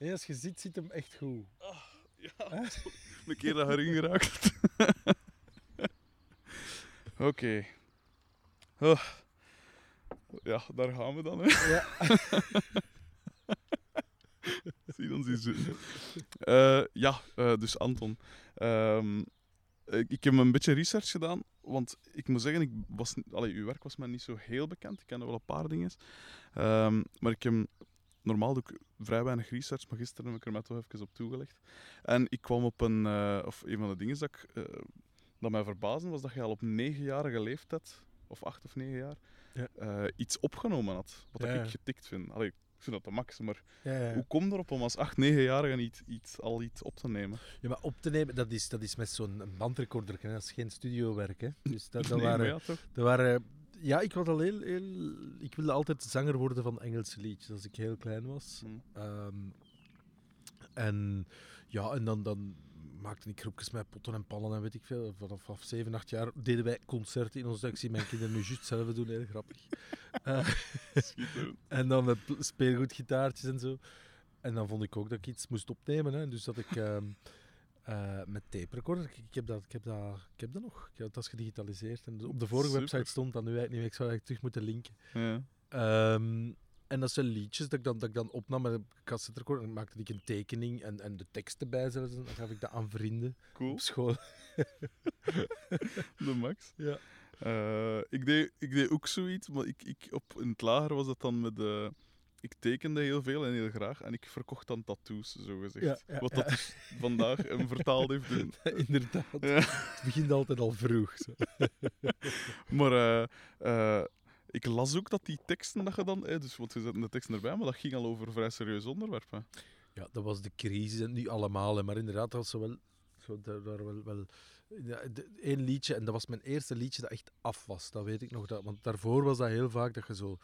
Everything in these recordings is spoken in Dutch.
Nee, als je ziet, zit hem echt goed. Ja, een keer dat erin geraakt. Oké. Oh. Ja, daar gaan we dan. Hè. Ja. Zie zitten. Eh, ja, eh, dus Anton. Ehm, ik, ik heb een beetje research gedaan, want ik moet zeggen, ik was, allee, uw werk was mij niet zo heel bekend. Ik ken wel een paar dingen. Ehm, maar ik heb normaal doe ik vrij weinig research, maar gisteren heb ik er mij toch even op toegelegd. En ik kwam op een, eh, of een van de dingen dat, ik, eh, dat mij verbaasde, was dat je al op negenjarige leeftijd, of acht of negen jaar, Ja. eh, iets opgenomen had. Wat Ja, ik getikt vind. Allee, ik vind dat de max, maar Ja, hoe kom je erop om als 8, 9-jarige iets, iets, al iets op te nemen? ja, maar op te nemen, dat is, dat is met zo'n bandrecorder. hè. Dat is geen studiowerk. Hè. Dus dat, dat Nee, maar waren, dat waren... Ja, ik was al heel, heel... Ik wilde altijd zanger worden van Engelse liedjes als ik heel klein was. Hm. Ehm, en ja, en dan, dan maakte ik groepjes met potten en pannen en weet ik veel. Vanaf, vanaf 7, 8 jaar deden wij concerten in ons Ik zie mijn kinderen nu juist hetzelfde doen, heel grappig. Eh, en dan met speelgoedgitaartjes en zo. En dan vond ik ook dat ik iets moest opnemen. Hè. Dus dat ik ehm, eh, met tape recorder, ik, ik heb dat, ik, heb dat, ik heb dat nog. Ik heb dat is gedigitaliseerd. En op de vorige Super. website stond dat nu eigenlijk niet meer. Ik zou eigenlijk terug moeten linken. Ja. Ehm, en dat zijn liedjes dat ik dan, dat ik dan opnam met een cassette recorder. Dan maakte ik een tekening en, en de tekst erbij zelfs. En dan gaf ik dat aan vrienden Cool, op school. de max. Ja. Eh, ik, deed, ik deed ook zoiets, maar ik, ik, op, in het lager was dat dan met de... Ik tekende heel veel en heel graag en ik verkocht dan tattoos, zo gezegd. Ja, ja, Wat dat dus vandaag hem vertaald heeft in... Inderdaad. Het begint altijd al vroeg. Zo. Maar eh, eh, ik las ook dat die teksten dat je dan... eh, dus, want je zet de teksten erbij, maar dat ging al over vrij serieuze onderwerpen. Ja, dat was de crisis. En niet allemaal, maar inderdaad, dat was zo wel, zo daar, daar wel, wel ja, één liedje. En dat was mijn eerste liedje dat echt af was. Dat weet ik nog. Dat, want daarvoor was dat heel vaak dat je zo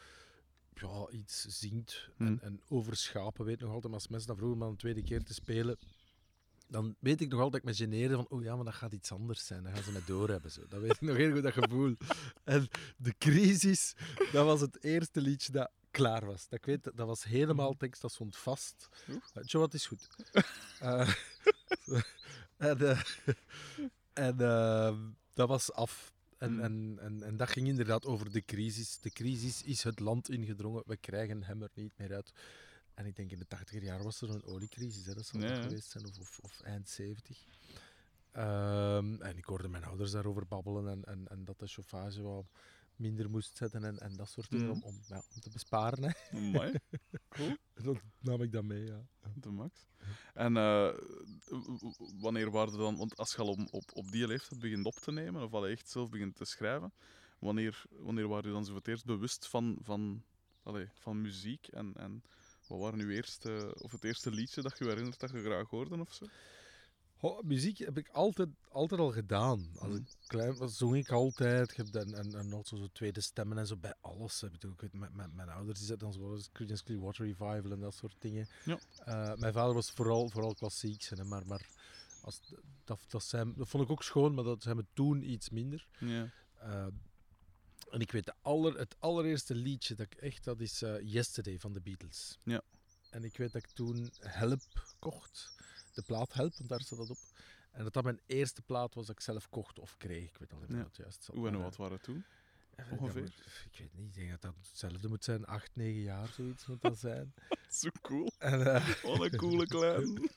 ja, iets zingt en, Hmm. en over schapen. Weet nog altijd, maar als mensen dat vroegen om een tweede keer te spelen, dan weet ik nog altijd dat ik me geneerde van, oh ja, maar dat gaat iets anders zijn. Dan gaan ze me doorhebben. Zo. Dat weet ik nog heel goed, dat gevoel. En de crisis, dat was het eerste liedje dat klaar was. Dat, ik weet, dat was helemaal tekst, dat stond vast. Oeh. Uh, Joe, wat is goed. Eh, en eh, en eh, dat was af. En, Hmm. en, en, en dat ging inderdaad over de crisis. De crisis is het land ingedrongen. We krijgen hem er niet meer uit. En ik denk in de tachtiger jaar was er zo'n oliecrisis. Hè. Dat zou Ja, geweest zijn. Of, of, of eind 70. Ehm, en ik hoorde mijn ouders daarover babbelen. En, en, en dat de chauffage wat minder moest zetten. En, en dat soort dingen. Mhm. Om, om, ja, om te besparen. Hè. Amai, cool. Dan nam ik dat mee, ja. De max. En eh, wanneer waren er dan... Want als je al op, op, op die leeftijd begint op te nemen, of al echt zelf begint te schrijven, wanneer, wanneer waren je dan zo voor het eerst bewust van, van, allee, van muziek? En, en wat waren uw eerste... Of het eerste liedje dat je je herinnert dat je graag hoorde, of zo? Muziek heb ik altijd, altijd al gedaan. Als Mhm. ik klein was, zong ik altijd. Ik heb dan, en, en zo tweede stemmen en zo bij alles. Heb ik ook met, met, met mijn ouders, die zetten dan zoals Creedence Clearwater Revival en dat soort dingen. Ja. Eh, mijn vader was vooral, vooral klassiek, hè, maar, maar als, dat, dat, zijn, dat vond ik ook schoon, maar dat zijn we toen iets minder. Ja. Eh, en ik weet, de aller, het allereerste liedje dat ik echt, dat is eh, Yesterday van de Beatles. Ja. En ik weet dat ik toen Help kocht. De plaat Help, want daar staat dat op. En dat dat mijn eerste plaat was dat ik zelf kocht of kreeg. Ik weet al niet of Ja. dat juist zat. Hoe en wat waren het toen? eh, ongeveer? ik weet niet, ik denk dat dat hetzelfde moet zijn. Acht, negen jaar, zoiets moet dat zijn. Zo cool. En, eh, Wat een coole klein.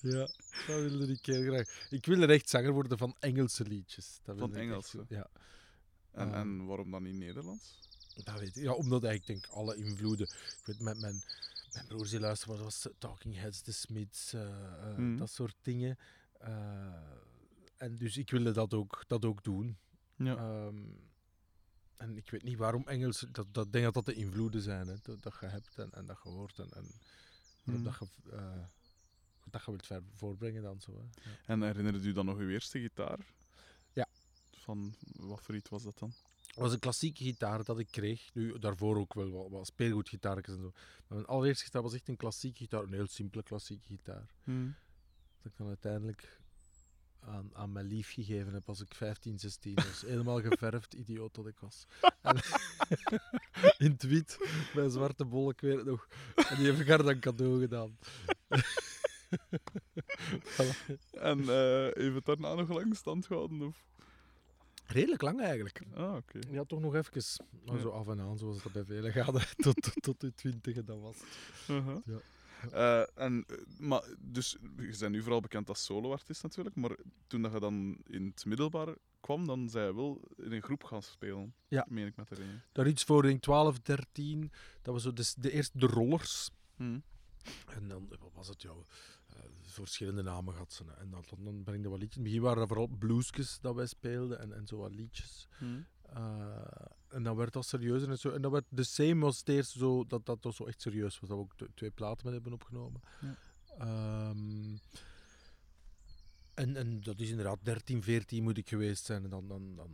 ja, dat wilde ik heel graag. Ik wilde echt zanger worden van Engelse liedjes. Dat Van echt Engelse? Ja. En, Ehm. en waarom dan niet Nederlands? Dat weet ik. Ja, omdat ik denk alle invloeden. Ik weet, met mijn, mijn broers die luisteren, wat was Talking Heads, The Smiths, eh, eh, Mhm. dat soort dingen. Eh, en dus ik wilde dat ook, dat ook doen. Ja. Ehm, en ik weet niet waarom Engels. Dat, dat denk dat dat de invloeden zijn. Hè, dat, dat je hebt en, en dat je hoort. En, Mhm. dat, je, eh, dat je wilt voorbrengen dan zo. Hè. Ja. En herinnerde u dan nog uw eerste gitaar? Ja. Van wat voor iets was dat dan? Het was een klassieke gitaar dat ik kreeg. Nu, daarvoor ook wel wat, wat speelgoedgitaartjes en zo. Maar mijn allereerste gitaar was echt een klassieke gitaar. Een heel simpele klassieke gitaar. Dat ik dan uiteindelijk aan, aan mijn lief gegeven heb als ik 15, 16 was. Helemaal geverfd, idioot dat ik was. En in het wit, met een zwarte bol, ik weet het nog. En die heb ik haar dan cadeau gedaan. En eh heeft het daarna nog lang stand gehouden? Of? Redelijk lang eigenlijk. Ah, oké. Ja, toch nog even. Maar Ja. zo af en aan, zoals dat bij velen gaat. Tot, tot, tot de twintig dat was het. Uh-huh. Ja. Eh, en, eh, maar, dus, je bent nu vooral bekend als soloartiest natuurlijk, maar toen dat je dan in het middelbaar kwam, dan zei je wel in een groep gaan spelen. Ja. Meen ik met herinneren. Daar iets voor, ik, 12, 13. Dat was zo de, de eerste de rollers. Hm. En dan, wat was het, eh, verschillende namen gehad ze. En dan, dan er wat liedjes. In het begin waren er vooral bluesjes dat wij speelden en, en zo wat liedjes. Hm. Eh, en dan werd dat serieuzer en zo. En dan werd The Same was het eerst zo, dat dat zo echt serieus was. Dat we ook twee platen met hebben opgenomen. Ja. Ehm, en, en dat is inderdaad 13, 14 moet ik geweest zijn. En dan, dan, dan,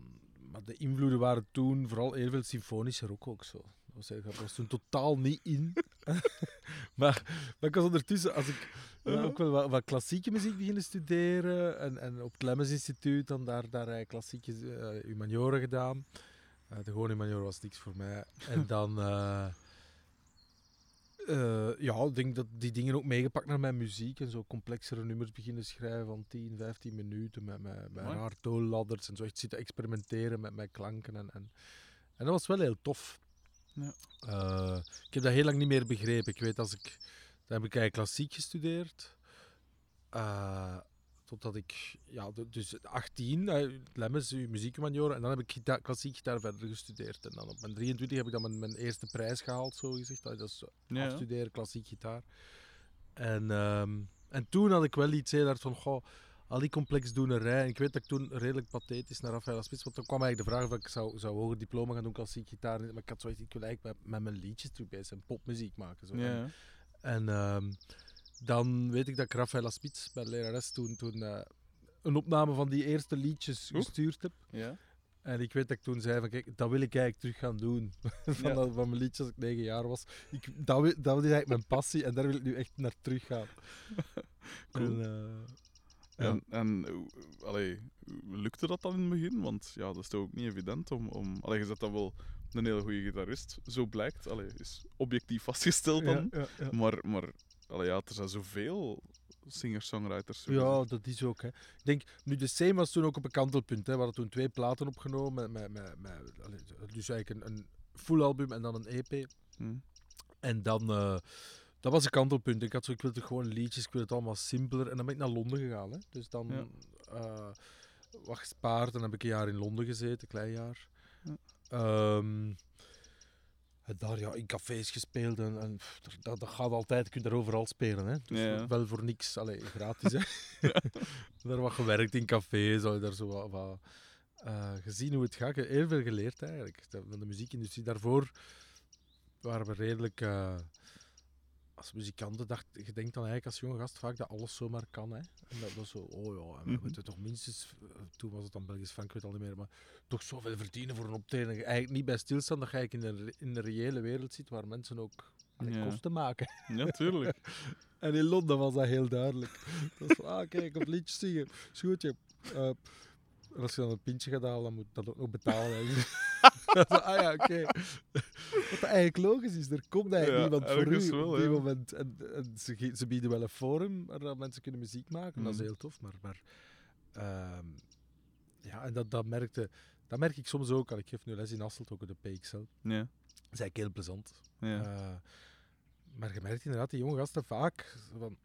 maar de invloeden waren toen vooral heel veel symfonische rock ook zo. Was, was toen totaal niet in. maar, maar ik was ondertussen, als ik ja, ook wel wat, wat klassieke muziek beginnen studeren. En, en op het Lemmens Instituut dan daar, daar eh, klassieke eh humaniora gedaan. Eh, de gewone humaniora was niks voor mij. En dan... eh, eh, ja, ik denk dat die dingen ook meegepakt naar mijn muziek en zo complexere nummers beginnen schrijven van 10, 15 minuten met, raar toolladders en zo echt zitten experimenteren met mijn klanken. En, en, en dat was wel heel tof. Ja. Eh, ik heb dat heel lang niet meer begrepen. Ik weet als ik, dan heb ik eigenlijk klassiek gestudeerd. Eh, totdat ik, ja, dus 18, uh, Lemmens, muziekmanior, en dan heb ik gita klassiek gitaar verder gestudeerd. En dan op mijn 23 heb ik dan mijn, mijn eerste prijs gehaald, zo gezegd. Dat is Ja, afstuderen, klassiek gitaar. En, ehm, en toen had ik wel iets heel hard van, goh, al die complexdoenerij. En ik weet dat ik toen redelijk pathetisch naar Rafael Spits, want dan kwam eigenlijk de vraag of ik zou, zou hoger diploma gaan doen, klassiek gitaar. Maar ik had zoiets, ik wil eigenlijk met, met mijn liedjes toe bezig zijn, popmuziek maken. Zo. En, Ja, en ehm, dan weet ik dat ik Rafaela Spits de lerares toen, toen eh, een opname van die eerste liedjes Oeh. gestuurd heb. ja. En ik weet dat ik toen zei van kijk, dat wil ik eigenlijk terug gaan doen. van, Ja. dat, van mijn liedjes als ik negen jaar was. Ik, dat, dat is eigenlijk mijn passie en daar wil ik nu echt naar terug gaan. Cool. En, eh, ja. En, en allee, lukte dat dan in het begin? Want ja, dat is toch ook niet evident om... om allee, je zet dan wel een hele goede gitarist, zo blijkt. Allee, is objectief vastgesteld dan. ja, ja, ja. Maar, maar allee, ja, er zijn zoveel singer-songwriters. Ja, dat is ook. Hè. Ik denk, nu de Same was toen ook op een kantelpunt. Hè. We hadden toen twee platen opgenomen. Met, met, met, allee, dus eigenlijk een, een full album en dan een EP. Hm. En dan, eh, dat was een kantelpunt. Ik had zo, ik wil toch gewoon liedjes, ik wil het allemaal simpeler. En dan ben ik naar Londen gegaan. Hè. Dus dan Ja. eh, wat gespaard. Dan heb ik een jaar in Londen gezeten, een klein jaar. Ja. Ehm, en daar ja, in cafés gespeeld. En, en dat, dat gaat altijd, je kunt daar overal spelen. Hè. Dus Ja. Wel voor niks, allee, gratis. Hè. daar wat gewerkt in cafés, daar zo wat, wat eh, gezien hoe het gaat. Heel veel geleerd eigenlijk van de muziekindustrie. Daarvoor waren we redelijk. eh, als muzikanten dacht, je denkt dan eigenlijk als jonge gast vaak dat alles zomaar kan. Hè? En dat was zo, oh ja, en we Mhm. moeten toch minstens, eh, toen was het dan Belgisch Frank, ik weet het al niet meer, maar toch zoveel verdienen voor een optreden. Eigenlijk niet bij stilstaan dat je eigenlijk in re- in een reële wereld zit waar mensen ook Ja. kosten maken. Ja, tuurlijk. En in Londen was dat heel duidelijk. Dat was van, ah kijk, op liedjes zingen, is goed. Je, eh, en als je dan een pintje gaat halen, dan moet je dat ook nog betalen. Dat ah ja, oké. Wat eigenlijk logisch is, er komt eigenlijk Ja, niemand voor u wel, op ja. moment. En, en ze, ze bieden wel een forum waar dat mensen kunnen muziek maken, dat is Mhm. heel tof. Maar, maar ehm, ja, en dat, dat, merkte, dat merk ik soms ook. al. Ik geef nu les in Hasselt, ook op de PXL. Dat Ja. is eigenlijk heel plezant. Ja. Eh, maar je merkt inderdaad, die jonge gasten vaak van...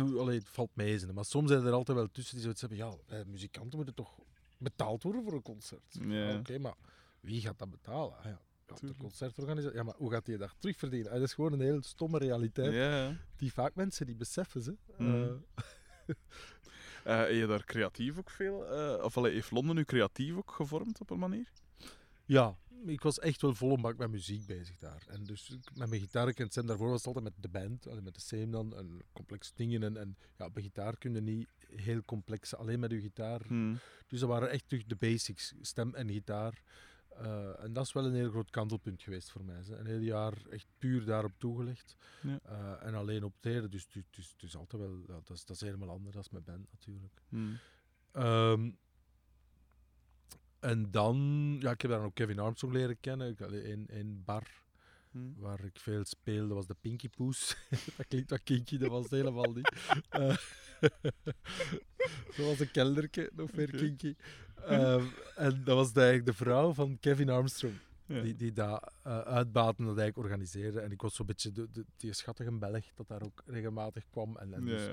Allee, het valt mee, zijn, maar soms zijn er altijd wel tussen die zoiets hebben. Ja, eh, muzikanten moeten toch betaald worden voor een concert. Ja. Oké, maar wie gaat dat betalen? Ah, ja, ja, de concertorganisatie. Ja, maar hoe gaat die dat terugverdienen? Ah, dat is gewoon een heel stomme realiteit. Ja. Die vaak mensen die beseffen ze. Mhm. Eh, Eh, heb je daar creatief ook veel... of allee, heeft Londen nu creatief ook gevormd op een manier? Ja, ik was echt wel vol een bak met muziek bezig daar. En dus met mijn gitaar, en Sam daarvoor was het altijd met de band, met de same dan, en complexe dingen. En, en ja, op een gitaar kun je niet heel complex, alleen met je gitaar. Hm. Dus dat waren echt de basics, stem en gitaar. Eh, en dat is wel een heel groot kantelpunt geweest voor mij. Een heel jaar echt puur daarop toegelegd. Ja. Eh, en alleen optreden. Dus is, het is altijd wel... Ja, dat, is, dat is helemaal anders dan met band natuurlijk. Hmm. Ehm, en dan... Ja, ik heb daar ook Kevin Armstrong leren kennen. In, in bar Hmm. waar ik veel speelde, was de Pinky Poes. dat klinkt wat kinky, dat was helemaal niet. Eh, dat was een kelderke, nog meer Oké. kinky. Ehm, en dat was de, eigenlijk de vrouw van Kevin Armstrong, Ja. die, die dat eh uitbaten, dat eigenlijk organiseerde. En ik was zo'n beetje de, de, die schattige Belg dat daar ook regelmatig kwam. En, en, Ja, dus, ja.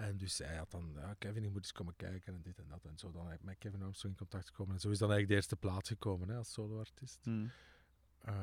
En dus hij had dan, ja, Kevin, je moet eens komen kijken en dit en dat. En zo dan met Kevin Armstrong in contact gekomen. En zo is dan eigenlijk de eerste plaats gekomen hè, als soloartiest. Eh,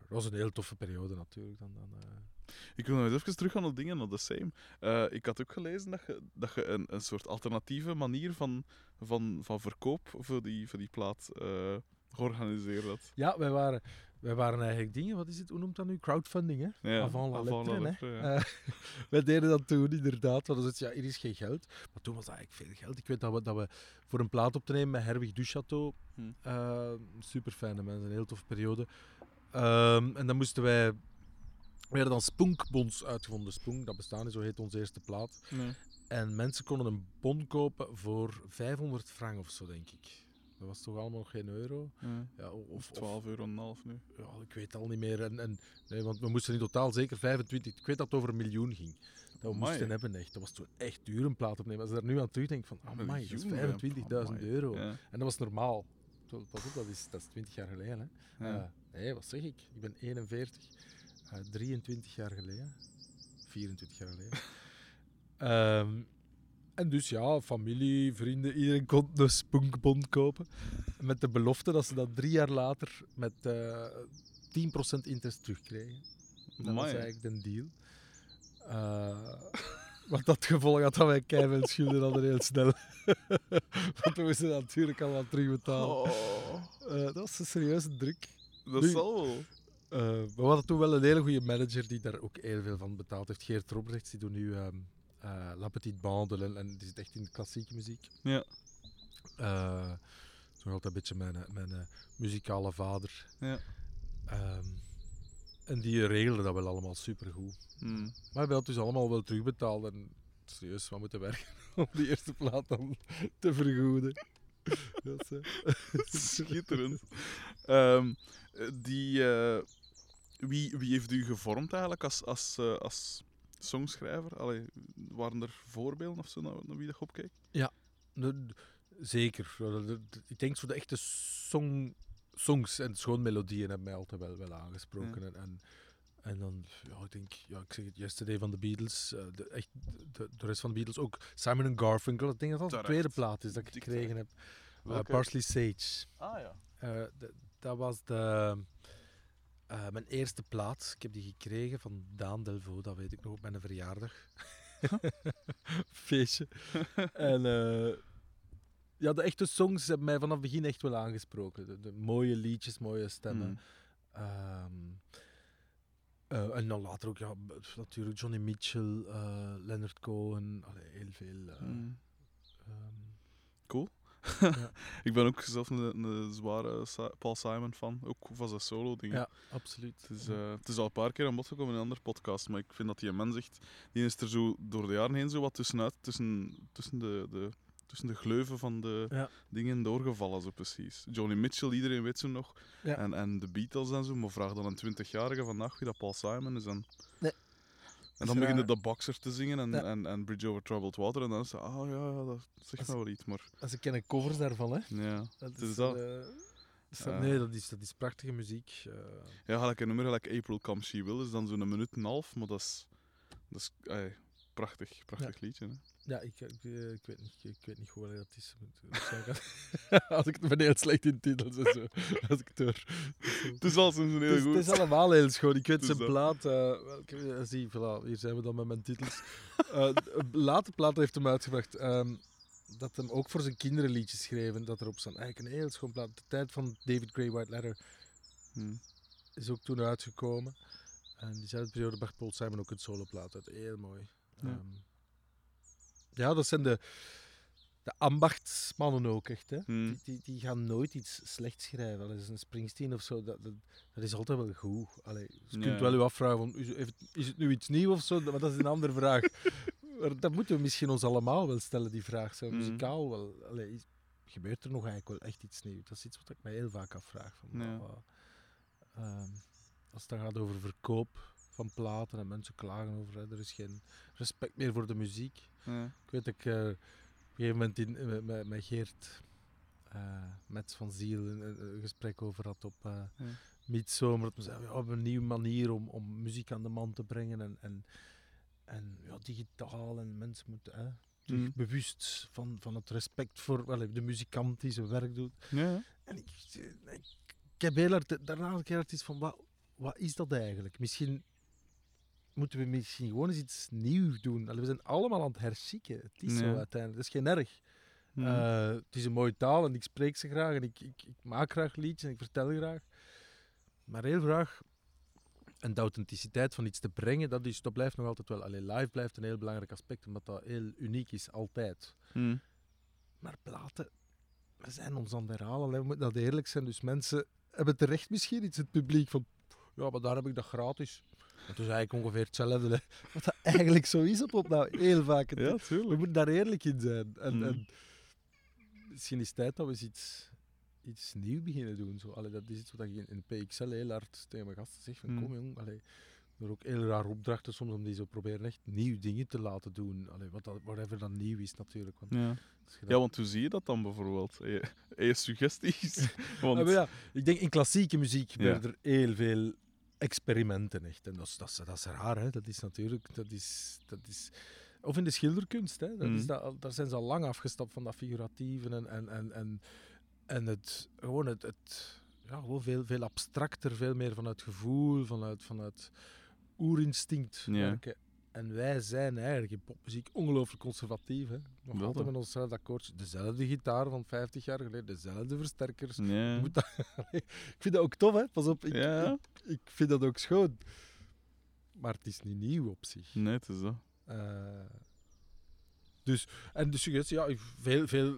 dat was een heel toffe periode natuurlijk. Dan, dan, eh. Ik wil nog eens even terug aan de dingen, naar de same. Eh, ik had ook gelezen dat je, dat je een, een soort alternatieve manier van, van, van verkoop voor die, voor die plaat eh, georganiseerd had. Ja, wij waren, wij waren eigenlijk dingen, wat is het, hoe noemt dat nu? Crowdfunding, hè? Ja, Avant la avant la lettre, hè. lettre, ja. Eh, wij deden dat toen inderdaad, want dan ja, hier is geen geld. Maar toen was dat eigenlijk veel geld. Ik weet dat we, dat we voor een plaat op te nemen met Herwig Duchateau, Hm. eh, super fijne mensen, een heel toffe periode. Ehm, en dan moesten wij, we hadden dan Spunkbons uitgevonden. Spunk, dat bestaat niet, zo heet onze eerste plaat. Nee. En mensen konden een bon kopen voor 500 frank of zo, denk ik. Dat was toch allemaal nog geen euro? Ja. Of of, 12 euro en een half nu. ja, ik weet het al niet meer. En, en, nee, want we moesten in totaal zeker 25. Ik weet dat het over een miljoen ging. Dat we Amai. moesten hebben echt. Dat was toen echt duur een plaat opnemen. Als ik daar nu aan terugdenk van, amai, dat is miljoen, hè. 25.000 Amai. euro. Ja. En dat was normaal. Op, dat is, dat is 20 jaar geleden. Hè. Ja. Eh, nee, wat zeg ik? Ik ben 41. Eh, 23 jaar geleden. 24 jaar geleden. Ehm, en dus ja, familie, vrienden, iedereen kon een spunkbond kopen. Met de belofte dat ze dat drie jaar later met eh 10% interest terugkregen. Dat was eigenlijk de deal. Eh, wat dat gevolg had dat wij keihard schulden hadden heel snel. Want we moesten natuurlijk allemaal terugbetalen. Oh, Eh, dat was een serieuze druk. dat Nu- zal wel. We hadden toen wel een hele goede manager die daar ook heel veel van betaald heeft. Geert Robrechts, die doet nu ehm eh, La Petite Bande en, en die zit echt in de klassieke muziek. Ja. Nog altijd een beetje mijn, mijn eh, muzikale vader. Ja. Ehm, en die regelde dat wel allemaal supergoed. Hmm. Maar we hebben dat dus allemaal wel terugbetaald en serieus wat moeten werken om die eerste plaat dan te vergoeden. Dat is, Schitterend. Ehm, eh, die, wie, wie heeft u gevormd eigenlijk als, als, als songschrijver? Allee, waren er voorbeelden of zo naar, naar wie dat je opkeek? De- de- Zeker. Ja, de- de- Ik denk zo de echte song, songs en schoon melodieën hebben mij altijd wel, wel aangesproken. En, en, en dan, ja, ik denk, ja, ik zeg het, Yesterday van de Beatles, eh, de, echt, de, de rest van de Beatles ook. Simon Garfunkel, ik denk dat dat de tweede plaat is dat ik gekregen heb. Eh? Parsley Sage. Ah ja. Eh, dat was de, eh, mijn eerste plaat. Ik heb die gekregen van Daan Delvaux, dat weet ik nog op mijn verjaardag. Feestje. en eh, ja, de echte songs hebben mij vanaf het begin echt wel aangesproken. De, de mooie liedjes, mooie stemmen. Hmm. Ehm, eh, en dan later ook, ja, natuurlijk Johnny Mitchell, Leonard Cohen, allee, heel veel. Hmm. ehm, Cool. Ja. ik ben ook zelf een, een zware Paul Simon fan, ook van zijn solo dingen. ja, absoluut. Het is, eh, het is al een paar keer aan bod gekomen in een andere podcast, maar ik vind dat die mens echt, die is er zo door de jaren heen zo wat tussenuit, tussen, tussen, de, de, tussen de gleuven van de Ja. dingen doorgevallen, zo precies. Johnny Mitchell, iedereen weet zo nog, Ja. en, en de Beatles en zo, maar vraag dan een twintigjarige vandaag wie dat Paul Simon is. En, Nee. En Is dan beginnen de Boxer te zingen en, Ja. en, en Bridge Over Troubled Water, en dan is het, ah ja, ja, dat zegt Als- nou wel iets, maar Ze kennen covers daarvan, hè? ja. Dat Het is dat. eh, is dat- nee, dat is, dat is prachtige muziek. eh. Ja, gelijk een nummer gelijk April Come She Will is dan zo'n minuut en een half, maar dat is, dat is prachtig, prachtig liedje. Hè? ja, ik, ik, eh, ik, weet niet, ik, weet niet hoe dat is. Als ik ben heel slecht in titels en zo. Als ik het hoor. Het is al een Het heel goed. het is allemaal heel schoon. Ik weet Het zijn plaat. eh, welke, eh, zie, voilà, hier zijn we dan met mijn titels. Een late plaat heeft hem uitgebracht. ehm, dat hem ook voor zijn kinderen liedjes schreven. Dat erop staan. Eigenlijk een heel schoon plaat. De tijd van David Gray White Letter Hm. is ook toen uitgekomen. En diezelfde periode bracht Paul Simon ook een soloplaat uit. Heel mooi. Ja. Ja, ja dat zijn de, de ambachtsmannen ook echt. Hè. Hmm. Die, die, die gaan nooit iets slechts schrijven. Allee, een Springsteen of zo, dat, dat, dat is altijd wel goed. Allee, je kunt wel je afvragen, van, is, is het nu iets nieuws of zo? Maar dat is een andere vraag. Dat moeten we misschien ons allemaal wel stellen, die vraag. Zo, Mhm. muzikaal wel. Allee, is- gebeurt er nog eigenlijk wel echt iets nieuws? Dat is iets wat ik mij heel vaak afvraag. Van, Ja. ehm, als het dan gaat over verkoop van platen en mensen klagen over, hè, er is geen respect meer voor de muziek. Ja. Ik weet dat ik eh, op een gegeven moment in, eh, met- met, met Geert eh Mets van Ziel een, gesprek over had op eh Ja. Midzomer. Dat we zeiden, ja, we hebben een nieuwe manier om, om muziek aan de man te brengen. En, en, en ja, digitaal en mensen moeten hè, Mm. bewust van, van het respect voor wel, de muzikant die zijn werk doet. Ja. En ik, ik, ik heb heel hard, daarna een keer hard iets van, wat, wat is dat eigenlijk? Misschien moeten we misschien gewoon eens iets nieuws doen. Allee, we zijn allemaal aan het herzieken. Het is zo uiteindelijk. Dat is geen erg. Mm. Eh, het is een mooie taal en ik spreek ze graag en ik, ik, ik maak graag liedjes en ik vertel graag. Maar heel graag. En de authenticiteit van iets te brengen, dat, is, dat blijft nog altijd wel. Alleen live blijft een heel belangrijk aspect, omdat dat heel uniek is, altijd. Mm. Maar platen, we zijn ons aan het herhalen, we moeten dat eerlijk zijn. Dus mensen hebben terecht misschien iets, het publiek, van ja, maar daar heb ik dat gratis. Het is eigenlijk ongeveer hetzelfde. Hè. Wat dat eigenlijk zo is op nou heel vaak. Ja, we moeten daar eerlijk in zijn. En, Mm. en misschien is het tijd dat we eens iets, iets nieuws beginnen doen. Zo. Allee, dat is iets wat ik in, in PXL heel hard tegen mijn gasten zeg. Van, Mm. Kom jong, allee, er ook heel raar opdrachten soms om die zo proberen echt nieuwe dingen te laten doen. Allee, wat dat, whatever dan nieuw is natuurlijk. Want Ja. je ja, want hoe zie je dat dan bijvoorbeeld? Je, heb je suggesties? want, Ah, maar ja, ik denk in klassieke muziek gebeuren Ja. er heel veel experimenten echt. En dat is, dat is, dat is raar, hè. Dat is natuurlijk... Dat is, dat is, of in de schilderkunst, hè. Dat is Mhm. dat, daar zijn ze al lang afgestapt van dat figuratieve en, en, en, en, en het, gewoon het, het ja, gewoon veel, veel abstracter, veel meer vanuit gevoel, vanuit, vanuit oerinstinct Ja. En wij zijn eigenlijk in popmuziek ongelooflijk conservatief. Hè. Nog Dat, altijd met onszelfde akkoordje. Dezelfde gitaar van 50 jaar geleden, dezelfde versterkers. Je moet dat- ik vind dat ook tof, hè? Pas op, ik, Ja. ik, ik vind dat ook schoon. Maar het is niet nieuw op zich. Nee, het is dat. Eh, dus, en de suggestie, ja, veel, veel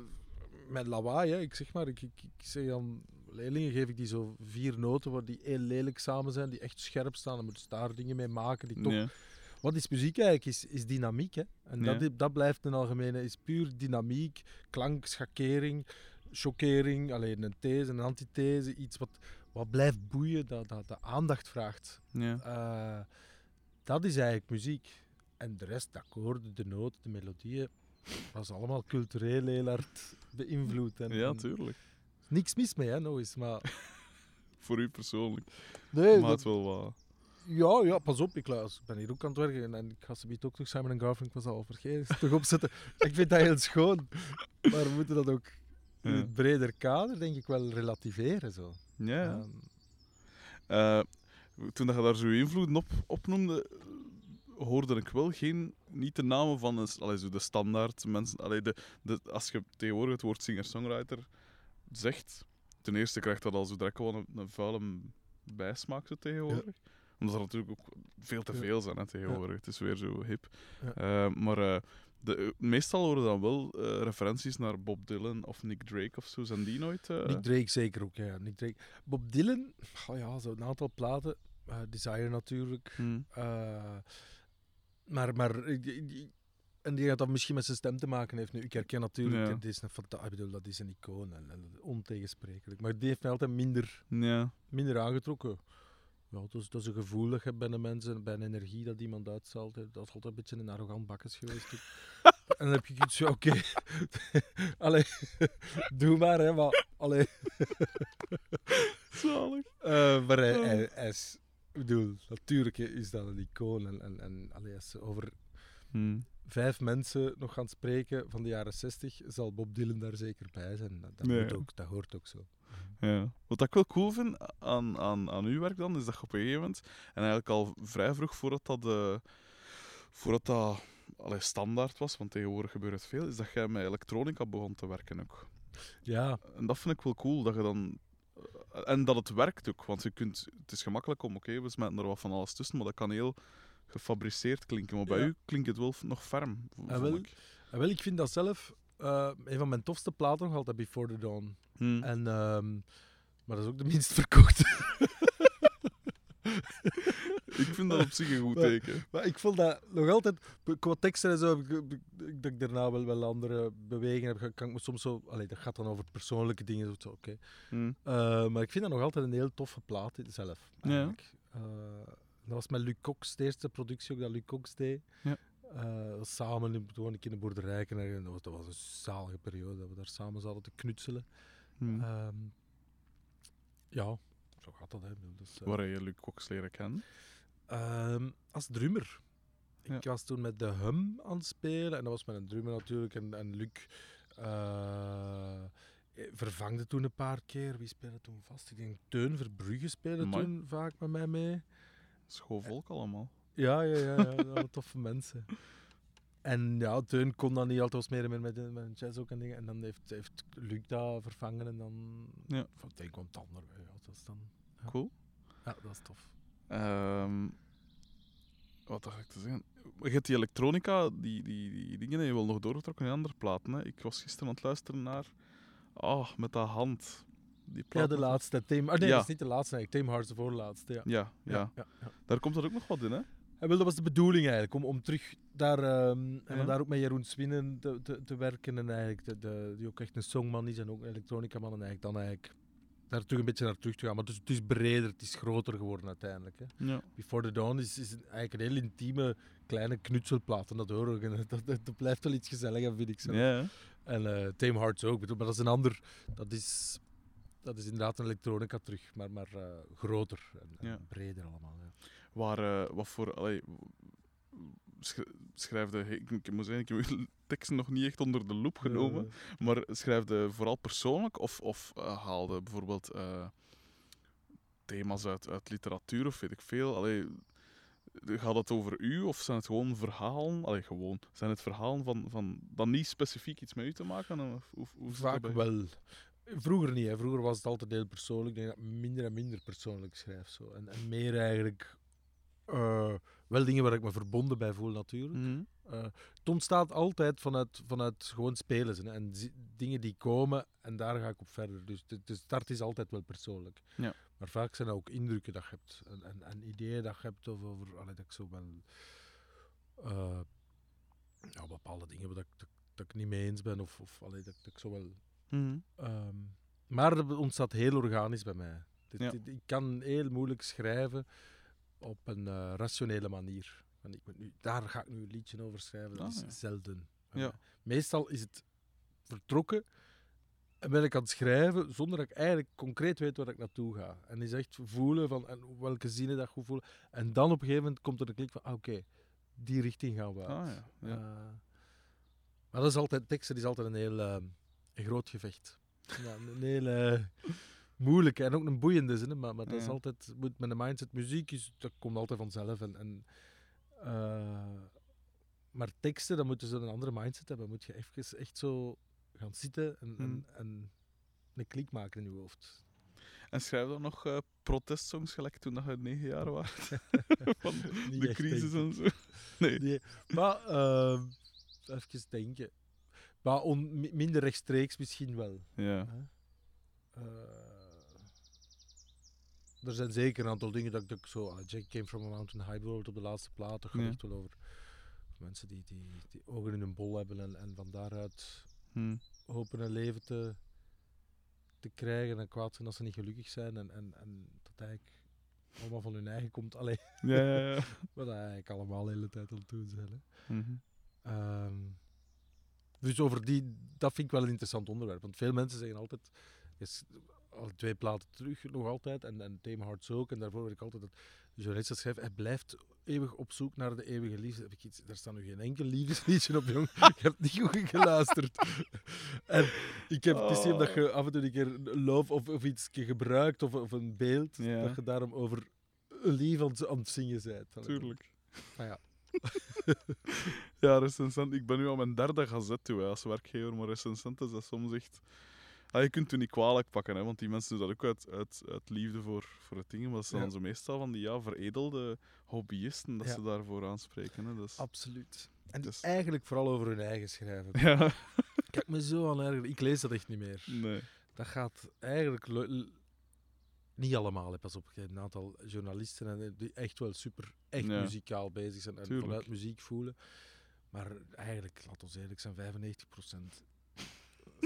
met lawaai, hè. Ik zeg maar, ik, ik, ik zeg dan leerlingen geef ik die zo vier noten waar die heel lelijk samen zijn, die echt scherp staan. Dan moeten ze daar dingen mee maken. Die toch... Wat is muziek eigenlijk? Is, is dynamiek, hè. En Ja. dat, dat blijft een algemene, is puur dynamiek, klank, schakering, chockering, alleen een these, een antithese, iets wat, wat blijft boeien, dat, dat, dat aandacht vraagt. Ja. Eh, dat is eigenlijk muziek. En de rest, de akkoorden, de noten, de melodieën, dat is allemaal cultureel heel hard beïnvloed. En, ja, en tuurlijk. niks mis mee, hè, nog eens. Maar Voor u persoonlijk. nee, maar dat- het wel wat. Ja, ja, pas op, ik, luister, ik ben hier ook aan het werken en, ik ga ze ook nog Simon Garfunkel was al vergeten, toch opzetten. ik vind dat heel schoon, maar we moeten dat ook in het breder kader, denk ik, wel relativeren. Zo. Ja. Ehm, Eh, toen dat je daar zo je invloeden op opnoemde, hoorde ik wel geen, niet de namen van een, allee, zo de standaard mensen. Allee, de, de, als je tegenwoordig het woord singer-songwriter zegt, ten eerste krijgt dat al zo direct wel een, een vuile bijsmaak zo tegenwoordig. Omdat er natuurlijk ook veel te veel zijn hè, tegenwoordig. Het is weer zo hip. Eh, maar eh, de, eh, meestal worden dan wel referenties naar Bob Dylan of Nick Drake of zo. Zijn die nooit? Nick Drake zeker ook, ja. Nick Drake. Bob Dylan, oh ja, zo een aantal platen. eh, Desire natuurlijk. hm, maar, maar en die gaat dat misschien met zijn stem te maken heeft. Nu, ik herken natuurlijk, Ja. dit is een fanta- ik bedoel, dat is een icoon en, en ontegensprekelijk. Maar die heeft mij altijd minder, Ja. minder aangetrokken. Ja, dat is, dat is een gevoel dat je hebt bij de mensen, bij een energie dat iemand uitstraalt. Dat is altijd een beetje een arrogant bakkes geweest. en dan heb je iets, ja, oké. allee, doe maar, hè, maar, allee. Zalig. Eh, maar hij, hij, hij is, ik bedoel, natuurlijk is dat een icoon. En, en, en allee, als ze over Hm. vijf mensen nog gaan spreken van de jaren 60, zal Bob Dylan daar zeker bij zijn. Dat, dat, Nee, hoort, ja. ook, dat hoort ook zo. Ja. Wat ik wel cool vind aan, aan, aan uw werk dan, is dat je op een gegeven moment, en eigenlijk al vrij vroeg voordat dat, voordat dat allee, standaard was, want tegenwoordig gebeurt het veel, is dat jij met elektronica begon te werken ook. Ja, En dat vind ik wel cool, dat je dan... eh, En dat het werkt ook, want je kunt, het is gemakkelijk om, oké, we smijten er wat van alles tussen, maar dat kan heel gefabriceerd klinken. Maar bij Ja. u klinkt het wel nog ferm, v- Ah, wel, ik. en wel, ik vind dat zelf. Eh, een van mijn tofste platen nog altijd Before the Dawn. Hm. En, ehm, maar dat is ook de minst verkochte. Ik vind dat op zich een goed teken. maar ik vond dat nog altijd, qua teksten en zo, ik, ik, ik- dat ik daarna wel, wel andere bewegingen heb, kan ik me soms zo, allee, dat gaat dan over persoonlijke dingen, zo, oké. Hm. Eh, maar ik vind dat nog altijd een heel toffe plaat zelf. Ja. Eigenlijk. Eh, dat was met Luc Cox, de eerste productie ook dat Luc Cox deed. Ja. Eh, samen in, gewoon in de boerderij. En dat was, dat was een zalige periode dat we daar samen zaten te knutselen. Hm. Ehm, ja, zo gaat dat. Hè. Dus, eh, Waar heb je Luc Cox leren kennen? Ehm, als drummer. Ik Ja. was toen met de Hum aan het spelen en dat was met een drummer natuurlijk. En, en Luc eh, vervangde toen een paar keer. Wie speelde toen vast? Ik denk Teun Verbrugge speelde Amai. toen vaak met mij mee. Schoon volk allemaal. Ja, ja, ja, ja toffe mensen. En ja, Teun kon dan niet altijd meer met, met, met een jazz ook en dingen. En dan heeft, heeft Luc dat vervangen en dan... Ja. Van het een komt het ander. Ja, dat is dan... Cool. Ja, dat is tof. Ehm, wat dacht ik te zeggen? Je hebt die elektronica, die, die, die dingen, heb je wel nog doorgetrokken in andere platen. Hè? Ik was gisteren aan het luisteren naar... Ah, met dat hand. Die Ja, plaat de met- laatste. Tame, ah, nee, Ja. dat is niet de laatste. Tame Hearts de voorlaatste, ja. Ja, ja, ja, ja. Daar komt er ook nog wat in, hè? En wel, dat was de bedoeling eigenlijk, om, om terug daar, ehm, en Ja. daar ook met Jeroen Swinnen te, te, te werken. En eigenlijk, de, de, die ook echt een songman is en ook een elektronica-man. En eigenlijk dan eigenlijk daar terug een beetje naar terug te gaan. Maar het is, het is breder, het is groter geworden uiteindelijk. Hè. Ja. Before the Dawn is, is eigenlijk een heel intieme, kleine knutselplaat. En dat hoor ik. En dat, dat, dat blijft wel iets gezelliger, vind ik zo. Ja? En eh Tame Hearts ook. Maar dat is een ander... Dat is, dat is inderdaad een elektronica terug, maar, maar eh, groter en, en breder allemaal. Ja. Waar, eh, wat voor... Allee, sch- schrijfde... Ik, ik moet zeggen, ik heb uw teksten nog niet echt onder de loep genomen. Eh, Maar schrijfde vooral persoonlijk of, of eh, haalde bijvoorbeeld eh, thema's uit, uit literatuur of weet ik veel? Allee, gaat het over u of zijn het gewoon verhalen? Allee, gewoon. Zijn het verhalen van, van dan niet specifiek iets met u te maken? Of, dat Vaak wel. Vroeger niet. Hè. Vroeger was het altijd heel persoonlijk. Ik denk dat ik minder en minder persoonlijk schrijf. Zo. En, en meer eigenlijk... eh, wel dingen waar ik me verbonden bij voel natuurlijk. Mhm. Eh, het ontstaat altijd vanuit, vanuit gewoon spelen. Hè. En dingen die komen en daar ga ik op verder. Dus de, de start is altijd wel persoonlijk. Ja. Maar vaak zijn er ook indrukken dat je hebt. En, en, en ideeën dat je hebt over... over allee, dat ik zo wel... eh, ja, bepaalde dingen waar dat, ik- dat, dat ik niet mee eens ben. Of, of allee, dat, dat ik zo wel... Mhm. Ehm, maar het ontstaat heel organisch bij mij. Dit- Ja. dit- ik kan heel moeilijk schrijven op een eh, rationele manier. En ik moet nu, daar ga ik nu een liedje over schrijven. Dat Ah, is ja. zelden. Ja. Meestal is het vertrokken en ben ik aan het schrijven zonder dat ik eigenlijk concreet weet waar ik naartoe ga. En is echt voelen van en welke zinnen dat goed voelen. En dan op een gegeven moment komt er een klik van, ah, oké, die richting gaan we uit. Ah, ja. Eh, maar dat is altijd, teksten is altijd een heel eh, een groot gevecht. Ja, een heel eh, moeilijke en ook een boeiende zin, maar, maar dat is altijd, moet met een mindset, muziek is, dat komt altijd vanzelf. En, en, eh, maar teksten, dan moeten ze een andere mindset hebben. Moet je even echt zo gaan zitten en, en, Hmm. en een klik maken in je hoofd. En schrijf dan nog eh, protestsongs gelijk toen dat je negen jaar was? Van de crisis en zo. Nee. Nee, maar ehm, even denken. Maar minder rechtstreeks misschien wel. Ja. Er zijn zeker een aantal dingen dat ik, dat ik zo... ah, Jack Came From A Mountain High bijvoorbeeld op de laatste plaat. Dat gaat Ja. echt wel over mensen die, die, die ogen in hun bol hebben en, en van daaruit Hm. hopen een leven te, te krijgen en kwaad zijn als ze niet gelukkig zijn. En, en, en dat eigenlijk allemaal van hun eigen komt. Allee, Ja, ja, ja. wat eigenlijk allemaal de hele tijd aan het doen zijn. Hè. Mhm. Ehm, dus over die, dat vind ik wel een interessant onderwerp. Want veel mensen zeggen altijd, al twee platen terug nog altijd, en, en Thema Hearts ook, en daarvoor weet ik altijd dat journalist dat schrijft, hij blijft eeuwig op zoek naar de eeuwige liefde. Heb ik iets, daar staat nu geen enkel liefdesliedje op, jong. Je hebt niet goed geluisterd. en ik heb, het is niet omdat je af en toe een keer love of, of iets gebruikt, of, of een beeld, dat je daarom over lief aan, het- aan het zingen bent. Tuurlijk. Ah ja. ja, recensent. Ik ben nu aan mijn derde gazet toe hè, als werkgever, maar recensent is dat soms echt... Ah, je kunt het niet kwalijk pakken, hè, want die mensen doen dat ook uit, uit, uit liefde voor, voor het ding. Maar dat zijn Ja. zo meestal van die ja, veredelde hobbyisten dat Ja. ze daarvoor aanspreken. Hè. Is- Absoluut. En Dus- eigenlijk vooral over hun eigen schrijven. ja. Kijk me zo aan erger. Ik lees dat echt niet meer. Nee. Dat gaat eigenlijk... Niet allemaal, pas op. Een aantal journalisten en, eh, die echt wel super, echt Ja. muzikaal bezig zijn en Tuurlijk. vanuit muziek voelen. Maar eigenlijk, laat ons eerlijk zijn, 95%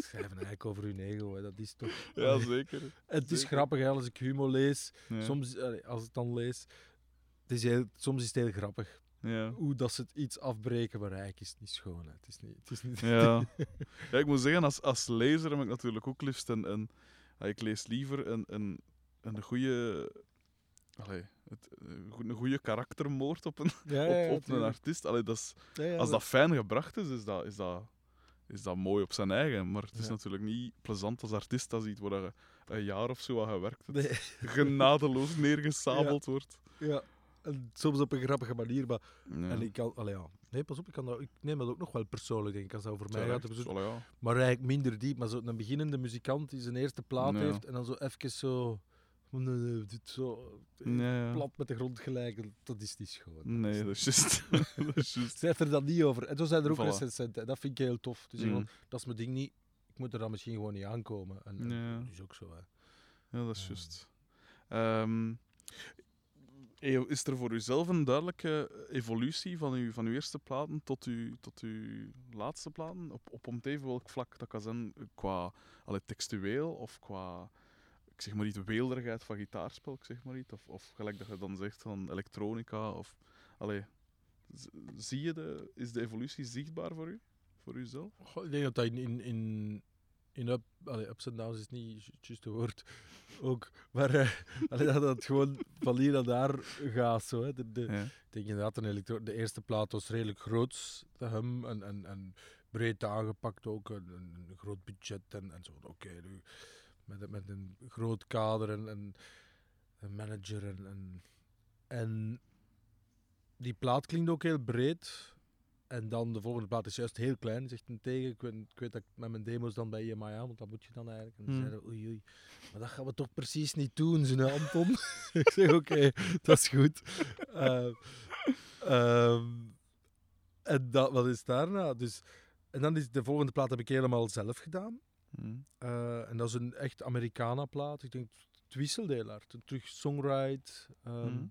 schrijven eigenlijk over hun ego. Hè. Dat is toch... Ja, zeker. het is zeker. grappig hè, als ik humor lees. Ja. Soms, als ik het dan lees, het is heel, soms is het heel grappig. Ja. Hoe dat ze het iets afbreken, maar eigenlijk is het niet schoon. Hè. Het is niet... Het is niet Ja. ja, ik moet zeggen, als, als lezer heb ik natuurlijk ook liefst een... ik lees liever een, een, een goede... Allee, het, een goe- een goede karaktermoord op een, ja, ja, op, op een artiest. Allee, dat is, als dat fijn gebracht is, is dat, is, dat, is dat mooi op zijn eigen. Maar het is Ja. natuurlijk niet plezant als artiest als iets waar je een jaar of zo aan gewerkt hebt, Nee, genadeloos neergesabeld wordt. ja. En soms op een grappige manier, maar... Ja. En ik kan... Allee, ja. Nee, pas op, ik, kan dat, ik neem dat ook nog wel persoonlijk, denk ik, als dat over mij gaat. Dus-. Maar eigenlijk minder diep. Maar zo'n beginnende muzikant die zijn eerste plaat heeft en dan zo even zo... Dit zo ja. plat met de grond gelijk, dat is niet schoon. Nee, dat is juist. dat is juist. Schrijf er dan niet over. En zo zijn er ook Voilà. recensenten. Dat vind ik heel tof. Dus Mm. dat is mijn ding niet. Ik moet er dan misschien gewoon niet aankomen. En, en Ja. dat is ook zo. Hè. Ja, dat is Ja. juist. Ehm, is er voor uzelf een duidelijke evolutie van uw, van uw eerste platen tot uw, tot uw laatste platen? Op, op om het even welk vlak dat kan zijn, qua allee, textueel of qua, ik zeg maar niet, weelderigheid van gitaarspel, ik zeg maar niet. Of, of gelijk dat je dan zegt van elektronica. Of, allee, zie je de, is de evolutie zichtbaar voor u? Voor uzelf? Goh, ik denk dat dat in, in, in, in up, allee, ups en downs is niet het juiste woord. Ook, maar eh, allee, dat het gewoon van hier naar daar gaat. Zo, hè. De, de, Ja. Ik denk inderdaad, een elektro de eerste plaat was redelijk groot, hem, en, en, en breed aangepakt ook, een, een groot budget en, en zo. Oké, nu met, een- met een groot kader en, en een manager en, en, en die plaat klinkt ook heel breed. En dan de volgende plaat is juist heel klein, zegt een tegen. Ik weet, ik weet dat ik met mijn demo's dan bij EMI aan, want dat moet je dan eigenlijk. En dan Hmm. zeiden oei oei, maar dat gaan we toch precies niet doen, zo'n Anton. ik zeg, oké, dat is goed. Eh, ehm, en dat, wat is daarna? Dus, en dan is de volgende plaat heb ik helemaal zelf gedaan. Hm. Eh, en dat is een echt Americana-plaat. Ik denk, het wisselde heel hard. En Terug songwrite. ehm, Mhm.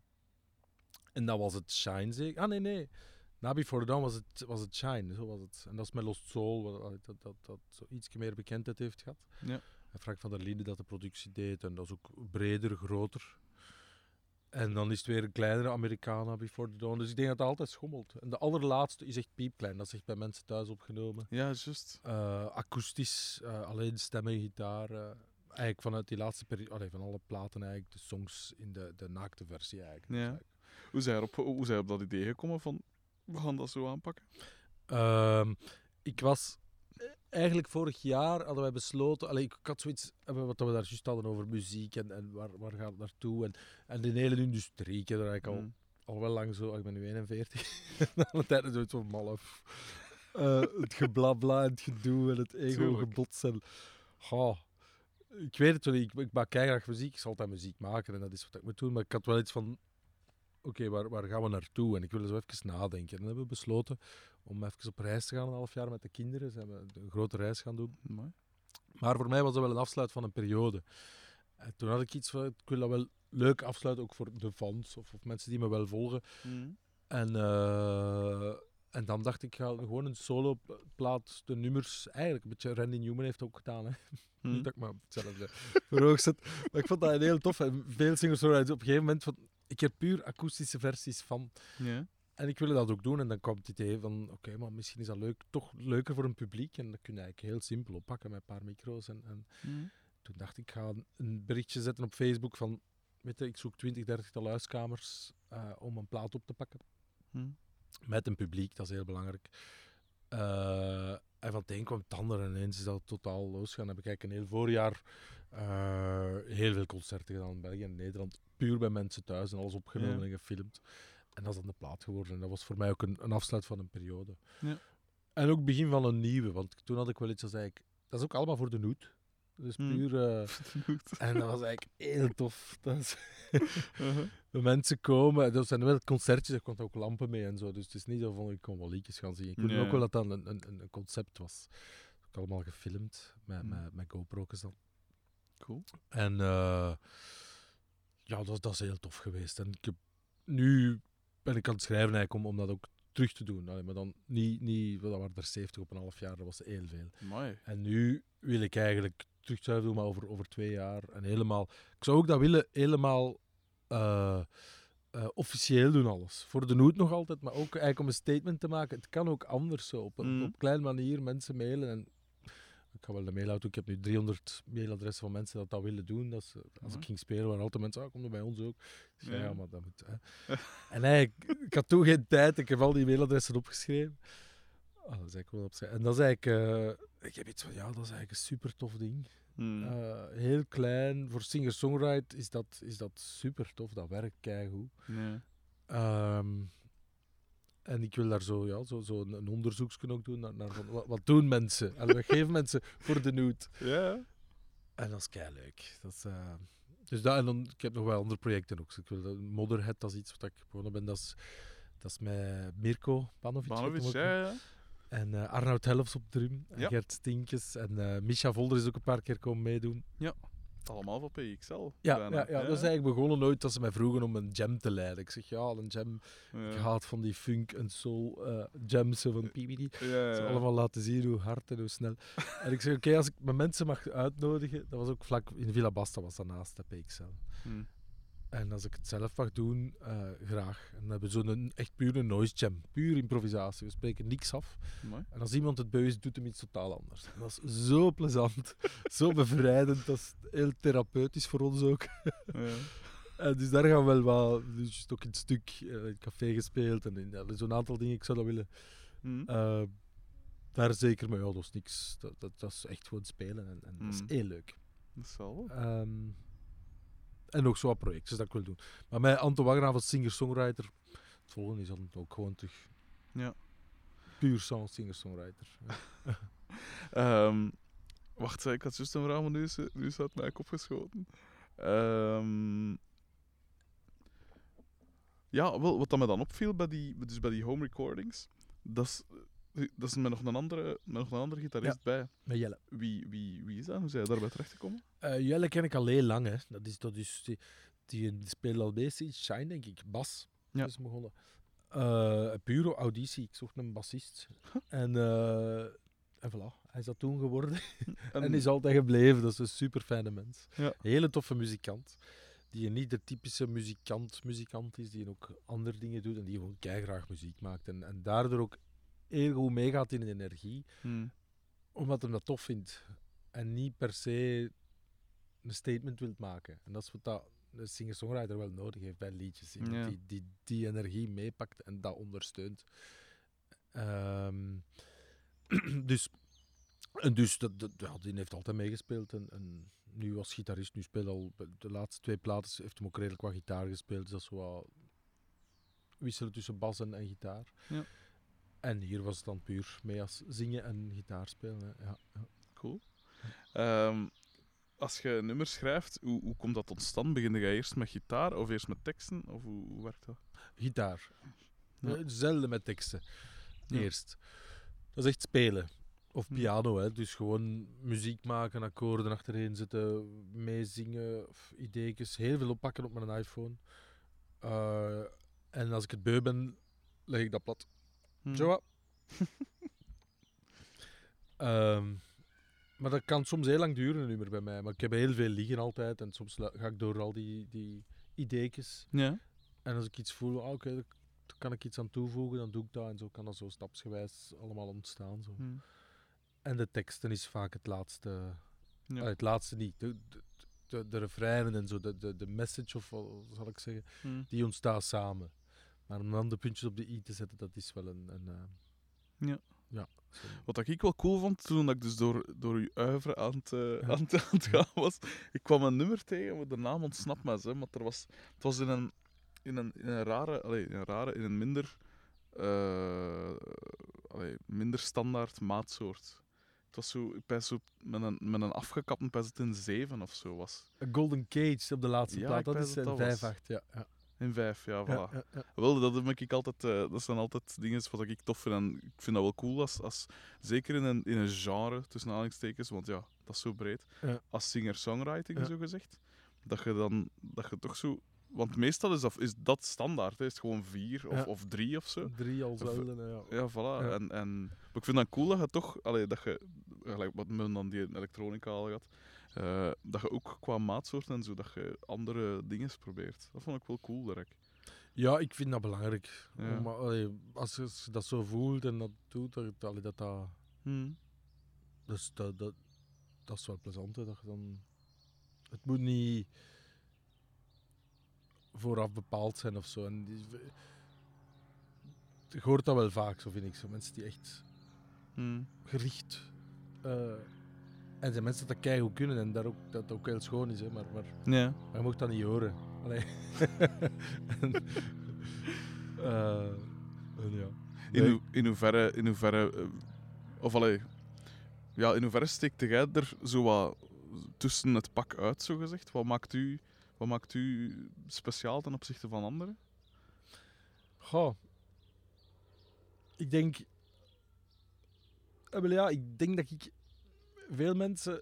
En dat was het Shine zeker. Ah, nee, nee. Na Before the Dawn was het, was het Shine. Zo was het. En dat is met Lost Soul, wat, wat- dat, dat, dat zo iets meer bekendheid heeft gehad. Ja. En Frank van der Linden dat de productie deed. En dat is ook breder, groter. En dan is het weer een kleinere Americana Before the Dawn. Dus ik denk dat het altijd schommelt. En de allerlaatste is echt piepklein. Dat is echt bij mensen thuis opgenomen. Ja, juist. Eh, akoestisch, eh, alleen stemmen, gitaar. eh, eigenlijk vanuit die laatste periode, van alle platen eigenlijk, de songs in de, de naakte versie eigenlijk. Dus Ja. eigenlijk. Hoe zijn op, hoe zijn op dat idee gekomen van we gaan dat zo aanpakken? Ehm, ik was eigenlijk vorig jaar hadden wij besloten, allee, ik, had zoiets, eh, wat we daar juist hadden over muziek en, en waar, waar gaat het naartoe en, en de hele industrie. Ik heb er eigenlijk al, Mm. al wel lang zo, ik ben nu 41, alle tijd zoiets van malaf. Eh, het geblabla en het gedoe en het ego-gebots en... Goh, ik weet het wel, niet, ik, ik maak graag muziek, ik zal altijd muziek maken en dat is wat ik moet doen, maar ik had wel iets van, oké, waar, waar gaan we naartoe? En ik wilde zo even nadenken. En dan hebben we besloten om even op reis te gaan, een half jaar met de kinderen. Zijn we een grote reis gaan doen. Mooi. Maar voor mij was dat wel een afsluit van een periode. En toen had ik iets van, ik wil dat wel leuk afsluiten, ook voor de fans of, of mensen die me wel volgen. En, eh, en dan dacht ik, ik ga gewoon een solo plaat, de nummers, eigenlijk een beetje Randy Newman heeft ook gedaan. Hè. Niet dat ik maar hetzelfde verhoogd zet. Maar ik vond dat een heel tof. En veel singer-songwriters op een gegeven moment van, ik heb puur akoestische versies van. Ja. En ik wilde dat ook doen. En dan kwam het idee van, oké, maar misschien is dat leuk, toch leuker voor een publiek. En dat kun je eigenlijk heel simpel oppakken met een paar micro's. En, en toen dacht ik, ik ga een berichtje zetten op Facebook van, weet je, ik zoek 20, 30 tal huiskamers eh, om een plaat op te pakken. Hm. Met een publiek, dat is heel belangrijk. Eh, en van het een kwam het ander en ineens is dat totaal losgegaan. Dan heb ik eigenlijk een heel voorjaar eh, heel veel concerten gedaan in België en Nederland. Puur bij mensen thuis en alles opgenomen Ja. en gefilmd. En dat is dan de plaat geworden. En dat was voor mij ook een, een afsluit van een periode. Ja. En ook het begin van een nieuwe, want toen had ik wel iets als eigenlijk... Dat is ook allemaal voor de noot. Dus Hmm. puur... Goed. en dat was eigenlijk heel tof. Dat is, Uh-huh. de mensen komen, dat zijn wel concertjes, er komt ook lampen mee en zo. Dus het is niet zo van ik kon wel liedjes gaan zien. Ik Ja. ook wel dat dat een, een, een- concept was. het allemaal gefilmd met, Hmm. met, met GoPro's dan. Cool. En eh, ja, dat, dat is heel tof geweest. En ik heb, nu ben ik aan het schrijven eigenlijk om, om dat ook terug te doen. Allee, maar dan niet, niet, dat waren er 70 op een half jaar, dat was heel veel. Mooi. En nu wil ik eigenlijk terug schrijven doen, maar over, over twee jaar. En helemaal, ik zou ook dat willen helemaal eh, eh, officieel doen alles. Voor de nood nog altijd, maar ook eigenlijk om een statement te maken. Het kan ook anders zo, op een Mm. op kleine manier mensen mailen. En ga wel de mail uit. Ik heb nu 300 mailadressen van mensen dat dat willen doen. Dat eh, als Mhm. ik ging spelen, waren altijd mensen, ah, kom er bij ons ook. Ja. ja, maar dat moet... Hè. en eigenlijk, ik had toen geen tijd. Ik heb al die mailadressen opgeschreven. Ah, dat is eigenlijk wel opschrijven. En dat is eigenlijk... eh, ik heb iets van, ja, dat is eigenlijk een super tof ding. Hmm. Eh, heel klein. Voor singer-songwriter is dat, is dat super tof. Dat werkt keigoed. Ja. Ehm, en ik wil daar zo, ja, zo, zo een, een ook doen. Naar, wat, wat doen mensen? En wat geven mensen voor de nude? Ja. En dat is kei leuk. Dat is, eh, dus dat, en dan, ik heb nog wel andere projecten ook. Ik wil, dat- Modderhead, dat is iets wat ik begonnen ben. Dat is, dat is met Mirko Panovic. ja, ja. En eh, Arnoud Helfs op drum. En Ja. Gert Stinkes. En eh Misha Volder is ook een paar keer komen meedoen. Allemaal van PXL. Ja, ja, ja, dat is eigenlijk begonnen nooit dat ze mij vroegen om een jam te leiden. Ik zeg ja, een jam. Ja. Ik haat van die funk en soul eh jams van PBD. Ze allemaal laten zien hoe hard en hoe snel. En ik zeg oké, als ik mijn mensen mag uitnodigen, dat was ook vlak in Villa Basta, was daarnaast de PXL. Hmm. En als ik het zelf mag doen, eh, graag. En dan hebben we zo'n echt puur een noise jam, puur improvisatie. We spreken niks af. Mooi. En als iemand het beu is, doet hem iets totaal anders. En dat is zo plezant, zo bevrijdend. Dat is heel therapeutisch voor ons ook. Ja. En dus daar gaan we wel wat, dus ook in het stuk, eh, in het café gespeeld en ja, zo'n aantal dingen. Ik zou dat willen. Hmm. eh, daar zeker, maar ja, dat is niks. Dat, dat, dat is echt gewoon spelen en, en dat is Mm. heel leuk. Dat is wel. En nog zo wat projectjes dat ik wil doen. Maar met Anto Wagenaar als singer-songwriter, het volgende is dan ook gewoon terug. Ja. Puur song singer-songwriter. Ehm, wacht, ik had juist een vraag, maar nu is, nu is mijn kop geschoten. Ehm, ja, wel, wat dat me dan opviel bij die, dus bij die home recordings, dat is, dat is met nog een andere, met nog een andere gitarist bij. Met Jelle. Wie, wie, wie is dat? Hoe zijn je daarbij terechtgekomen? Eh, Jelle ken ik al heel lang. Hè. Dat is, dat is, die, die, speelt al bezig. Shine, denk ik. Bas. Ja. Is begonnen. Eh pure auditie. Ik zocht een bassist. en, eh, en voilà. Hij is dat toen geworden. En is altijd gebleven. Dat is een super fijne mens. Ja. Hele toffe muzikant. Die niet de typische muzikant, muzikant is, die ook andere dingen doet en die gewoon graag muziek maakt. En, en daardoor ook heel goed meegaat in de energie, Hmm. omdat hij dat tof vindt. En niet per se een statement wilt maken. En dat is wat dat een singer-songwriter wel nodig heeft bij liedjes. Iemand Ja. die, die die energie meepakt en dat ondersteunt. Ehm, dus en dus dat, dat, ja, die heeft altijd meegespeeld. En, en nu als gitarist, nu speelt al de laatste twee platen, heeft hem ook redelijk wat gitaar gespeeld. Dus dat is wat wisselen tussen bas en, en gitaar. Ja. En hier was het dan puur mee als zingen en gitaar spelen. Ja, ja. Cool. Ehm, als je een nummer schrijft, hoe, hoe komt dat tot stand? Begin je eerst met gitaar of eerst met teksten? Of hoe, hoe werkt dat? Gitaar. Ja. Eh, Zelden met teksten. Eerst. Dat is echt spelen. Of Hm. piano, hè. dus gewoon muziek maken, akkoorden achterheen zetten, meezingen, of ideetjes. Heel veel oppakken op mijn iPhone. Eh, en als ik het beu ben, leg ik dat plat. Hmm. Zo wat. Ehm, maar dat kan soms heel lang duren, een nummer bij mij. Maar ik heb heel veel liggen altijd. En soms ga ik door al die, die ideetjes. Ja. En als ik iets voel, ah, oké, daar kan ik iets aan toevoegen, dan doe ik dat. En zo kan dat zo stapsgewijs allemaal ontstaan. Zo. Hmm. En de teksten is vaak het laatste. Ja. Ah, het laatste niet. De, de, de, de refreinen en zo, de, de, de message, of wat zal ik zeggen, Hmm. die ontstaan samen. Maar om dan de puntjes op de i te zetten, dat is wel een... een eh, Ja. ja. Wat ik wel cool vond toen ik dus door, door uw uiveren aan het, eh, Ja. aan, het, aan het gaan was, ik kwam een nummer tegen, maar de naam ontsnapt me, hè, maar er was, het was in een, in een, in een rare, allee, in een rare, in een minder, eh, allee, minder standaard maatsoort. Het was zo, zo met een, met een afgekapte, pijs het in 7 of zo was. A Golden Cage op de laatste Ja, plaat, dat is een dat was. 5-8. Ja, ja. In vijf, ja, voilà. Ja. Wel, dat, heb ik altijd, eh, dat zijn altijd dingen wat ik tof vind. En ik vind dat wel cool, als, als, zeker in een, in een genre, tussen aanhalingstekens, want ja, dat is zo breed. Als singer-songwriting, zo gezegd. Dat je dan dat je toch zo... Want meestal is dat, is dat standaard, hè. is het gewoon vier of, Ja. of drie of zo. Drie al zelden. Ja. Ja, voilà. Ja. En, en, maar ik vind dat cool dat je toch, allee, dat je, gelijk wat men dan die elektronica al had, eh, dat je ook qua maatsoorten en zo, dat je andere dingen probeert. Dat vond ik wel cool, direct. Ja, ik vind dat belangrijk. Ja. Om, allee, als je dat zo voelt en dat doet, dat, allee, dat, dat, Hmm. dus dat, dat, dat is wel plezant. Hè, dat je dan, het moet niet vooraf bepaald zijn of zo. En die, je hoort dat wel vaak, zo vind ik. Zo. Mensen die echt Hmm. gericht. eh, en zijn mensen dat keigoed kunnen en dat ook, dat ook heel schoon is. Hè, maar, maar Ja. Maar je mocht dat niet horen. Allee. en, eh, en ja. In, Nee. hoe- in hoeverre, in hoeverre eh, of allee, ja, in hoeverre steekt jij er zo wat tussen het pak uit, zo gezegd? Wat maakt u, wat maakt u speciaal ten opzichte van anderen? Goh. Ik denk... Eh, ja, ik denk dat ik... Veel mensen...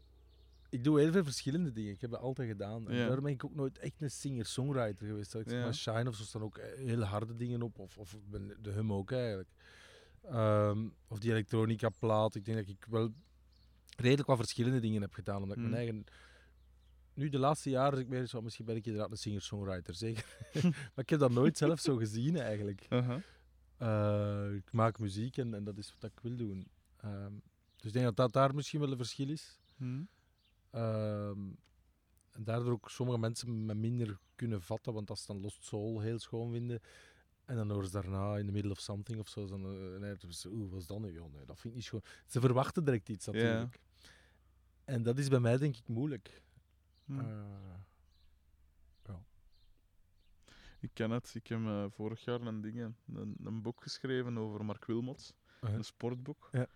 Ik doe heel veel verschillende dingen. Ik heb dat altijd gedaan. En Ja. daarom ben ik ook nooit echt een singer-songwriter geweest. Dat ik zeg maar Shine of zo staan ook heel harde dingen op. Of, of de hum ook eigenlijk. Ehm, of die elektronica plaat. Ik denk dat ik wel redelijk wat verschillende dingen heb gedaan. Omdat ik Mm. mijn eigen... Nu, de laatste jaren, ik ben zo, misschien ben ik inderdaad een singer-songwriter, zeker. maar ik heb dat nooit zelf zo gezien, eigenlijk. Eh, ik maak muziek en, en dat is wat ik wil doen. Ehm, dus ik denk dat dat daar misschien wel een verschil is. Hm? Ehm, en daardoor ook sommige mensen me minder kunnen vatten, want als ze dan Lost Soul heel schoon vinden, en dan horen ze daarna in the middle of something of zo, dan uh, nee, oeh, wat is dat nu? joh? nee, dat vind ik niet schoon. Ze verwachten direct iets natuurlijk. En dat is bij mij denk ik moeilijk. Hm. Eh, Ik ken het. Ik heb eh, vorig jaar een, ding, een, een boek geschreven over Mark Wilmots. Uh-huh. Een sportboek. Ja.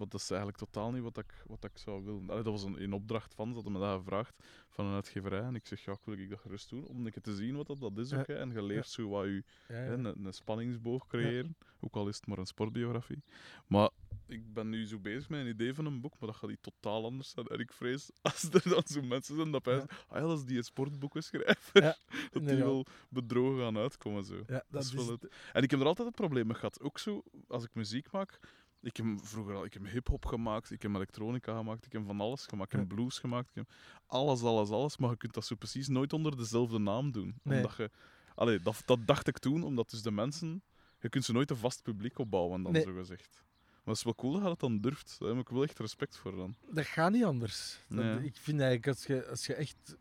Maar dat is eigenlijk totaal niet wat ik, wat ik zou willen. Allee, dat was een, in opdracht van, ze hadden me dat gevraagd van een uitgeverij. En ik zeg, ja, wil ik dat gerust doen? Om een keer te zien wat dat, dat is ook. Hè. En je leert zo wat je hè, een, een spanningsboog creëren. Ook al is het maar een sportbiografie. Maar ik ben nu zo bezig met een idee van een boek, maar dat gaat die totaal anders zijn. En ik vrees, als er dan zo mensen zijn dat bij ah ja, dat is die een sportboekenschrijver, Ja, dat die wel bedrogen gaan uitkomen. Zo. Ja, dat, is is wel het. En ik heb er altijd het probleem mee gehad. Ook zo, als ik muziek maak. Ik heb vroeger al ik heb hip-hop gemaakt, ik heb elektronica gemaakt, ik heb van alles gemaakt. Ik heb blues gemaakt, ik heb alles, alles, alles. Maar je kunt dat zo precies nooit onder dezelfde naam doen. Nee. Omdat je, allee, dat, dat dacht ik toen, omdat dus de mensen. Je kunt ze nooit een vast publiek opbouwen, dan Nee. zo gezegd. Maar het is wel cool dat je dat dan durft. Daar heb ik wel echt respect voor dan. Dat gaat niet anders. Dat-. Ik vind eigenlijk, als je, als je echt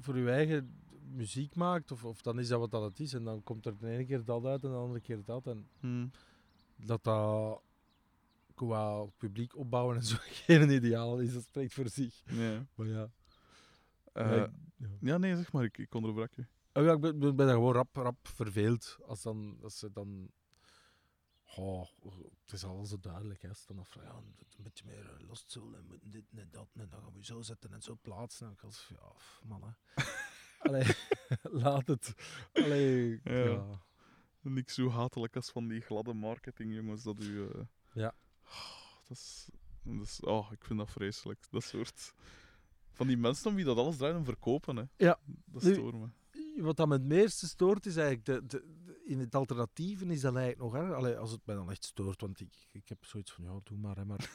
voor je eigen muziek maakt, of, of dan is dat wat dat het is, en dan komt er de ene keer dat uit en de andere keer dat, en Hm. dat dat qua publiek opbouwen en zo geen ideaal is, dat spreekt voor zich. Ja. Maar ja. Eh, Ja, ik- ja. ja, nee, zeg maar, ik, ik onderbrak je. Oh ja, ik ben, daar gewoon rap, rap verveeld. Als, dan, als ze dan... Oh, het is al zo duidelijk. Hè. Als ze dan afvragen, ja, een beetje meer eh, lost soul en dit en dat en dan gaan we zo zetten en zo plaatsen. En ik als, ja, mannen. Allee, laat het. Allee, Ja. ja. Niks zo hatelijk als van die gladde marketing, jongens, dat u... eh, Ja. Oh, dat is... Dat is oh, ik vind dat vreselijk. Dat soort... Van die mensen om wie dat alles draaien en verkopen, hè. Ja. Dat stoort me. Wat dat me het meeste stoort is eigenlijk, de, de, de- in het alternatieven is dat eigenlijk nog erg. Allee, als het mij dan echt stoort, want ik, ik heb zoiets van, ja, doe maar, hè, maar...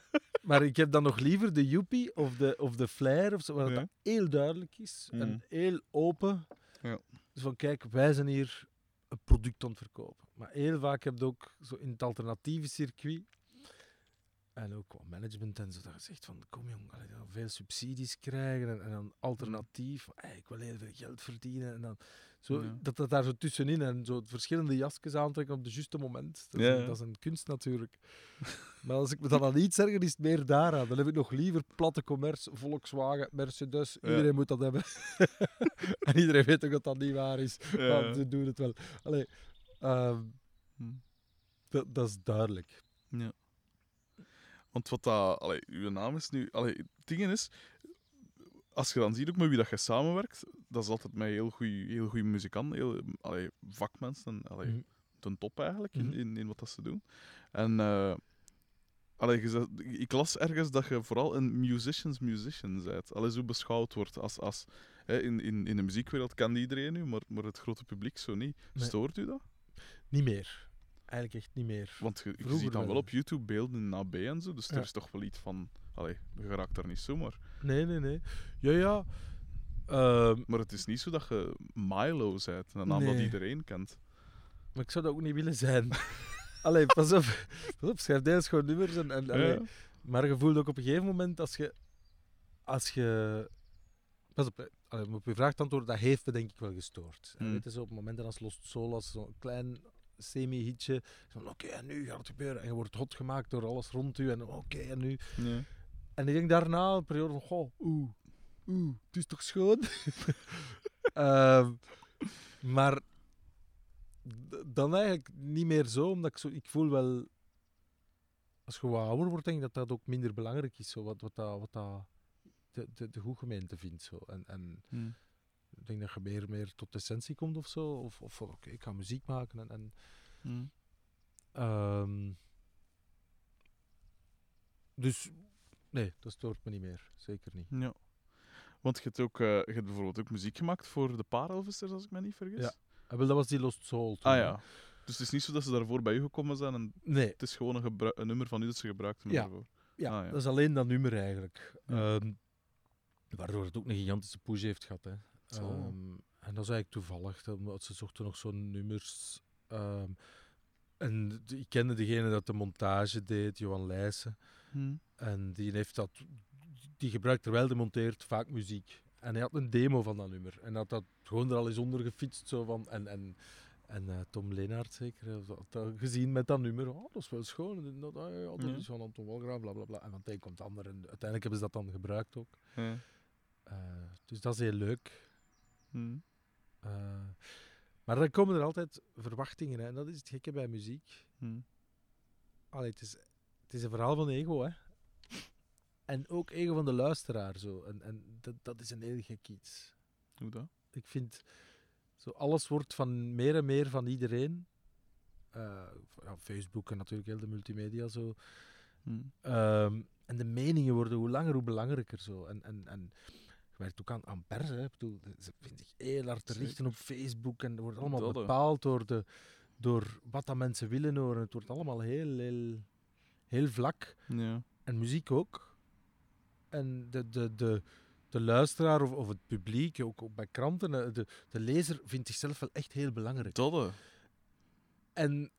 maar ik heb dan nog liever de Joepie of de, of de Flair, of zo, waar Ja. dat heel duidelijk is Mhm. en heel open. Ja. Dus van, kijk, wij zijn hier een product aan het verkopen. Maar heel vaak heb je ook zo in het alternatieve circuit en ook qua management en zo, dat je zegt van, kom jong, allee, dan veel subsidies krijgen en, en dan alternatief, hey, ik wil heel veel geld verdienen en dan zo, Ja. dat dat daar zo tussenin en zo verschillende jasjes aantrekken op het juiste moment. Dat is, Ja, een, ja. dat is een kunst natuurlijk. maar als ik me dan aan iets erger, is het meer daaraan. Dan heb ik nog liever platte commerce, Volkswagen, Mercedes, Ja. iedereen moet dat hebben. en iedereen weet ook dat dat niet waar is. Ja. Maar ze doen het wel. Allee, ehm, Hm. dat, dat is duidelijk. Want wat dat... Allee, uw naam is nu... Allee, het ding is... als je dan ziet ook met wie dat je samenwerkt, dat is altijd met heel goede heel goeie muzikanten, heel, allee, vakmensen, allee, Mhm. ten top eigenlijk in, Mhm. in, in wat dat ze doen. En eh, allee, ik las ergens dat je vooral een musician's musician bent. Allee, zo beschouwd wordt als... als hè, in, in, in de muziekwereld kent iedereen u, maar, maar het grote publiek zo niet. Nee. Stoort u dat? Niet meer. Eigenlijk echt niet meer. Want je, ziet dan wel wel. op YouTube beelden in AB en zo, dus Ja. er is toch wel iets van... Allee, je raakt daar niet zomaar. Nee, nee, nee. Ja, ja. Ehm, Maar het is niet zo dat je Milo bent, een naam dat Nee. iedereen kent. maar ik zou dat ook niet willen zijn. Allee, pas op. Pas op, schrijf deels gewoon nummers. En, en, allee. Ja. Maar je voelt ook op een gegeven moment als je. Als je pas op, allee, op je vraag te antwoorden, dat heeft me denk ik wel gestoord. En Hmm. Weet je, zo op momenten als Lost Soul, als zo'n klein semi-hitje. Van oké, en nu gaat het gebeuren. En je wordt hot gemaakt door alles rond u. En oké, en nu. Ja. En ik denk daarna een periode van, goh, oeh, oeh, het is toch schoon? Ehm, maar dan eigenlijk niet meer zo, omdat ik, zo, ik voel wel, als je wat ouder wordt, denk ik dat dat ook minder belangrijk is, zo, wat, wat, dat, wat dat de, de, de goede gemeente vindt. Zo. En, en. Ik denk dat je meer, meer tot de essentie komt of zo, of, of oké, ik ga muziek maken. En, en, Hm. ehm, dus nee, dat stoort me niet meer, zeker niet. Ja. Want je hebt, ook, eh, je hebt bijvoorbeeld ook muziek gemaakt voor de Parelvissers, als ik me niet vergis. Ja. Ah, wel, dat was die Lost Soul. toen, Ah hè. ja. Dus het is niet zo dat ze daarvoor bij u gekomen zijn en Nee, het is gewoon een, een nummer van u dat ze gebruikten Ja. daarvoor. ja, Ah, ja. dat is alleen dat nummer eigenlijk. Ja. Ehm, waardoor het ook een gigantische push heeft gehad. Hè. Ehm, en dat is eigenlijk toevallig, omdat ze zochten nog zo'n nummers. ehm, en ik kende degene dat de montage deed, Johan Leijsen. Hm. En die heeft dat, die gebruikt terwijl hij monteert vaak muziek. En hij had een demo van dat nummer. En had dat gewoon er al eens onder gefietst. Zo van, en en, en eh, Tom Leenaert zeker, heeft dat gezien met dat nummer. Oh, dat is wel schoon. En dat, ah, ja, dat Ja. is van Anton Walgraaf, bla bla bla. En van het een komt het ander. En uiteindelijk hebben ze dat dan gebruikt ook. Ja. Eh, dus dat is heel leuk. Hm. Eh, maar dan komen er altijd verwachtingen. Hè. En dat is het gekke bij muziek. Allee, het, is, het is een verhaal van ego, hè. En ook ego van de luisteraar, zo. En, en dat, dat is een heel gek iets. Hoe dat? Ik vind, zo alles wordt van meer en meer van iedereen. Ja, Facebook en natuurlijk heel de multimedia zo. Hm. Ehm, en de meningen worden hoe langer hoe belangrijker zo. En, en, en werkt ook aan, aan pers, hè. Ik bedoel, ze vinden zich heel hard te richten op Facebook en wordt allemaal bepaald door, de, door wat dat mensen willen horen. Het wordt allemaal heel, heel, heel vlak. Ja. En muziek ook. En de, de, de, de luisteraar of, of het publiek, ook, ook bij kranten, de, de lezer vindt zichzelf wel echt heel belangrijk. Hè. En,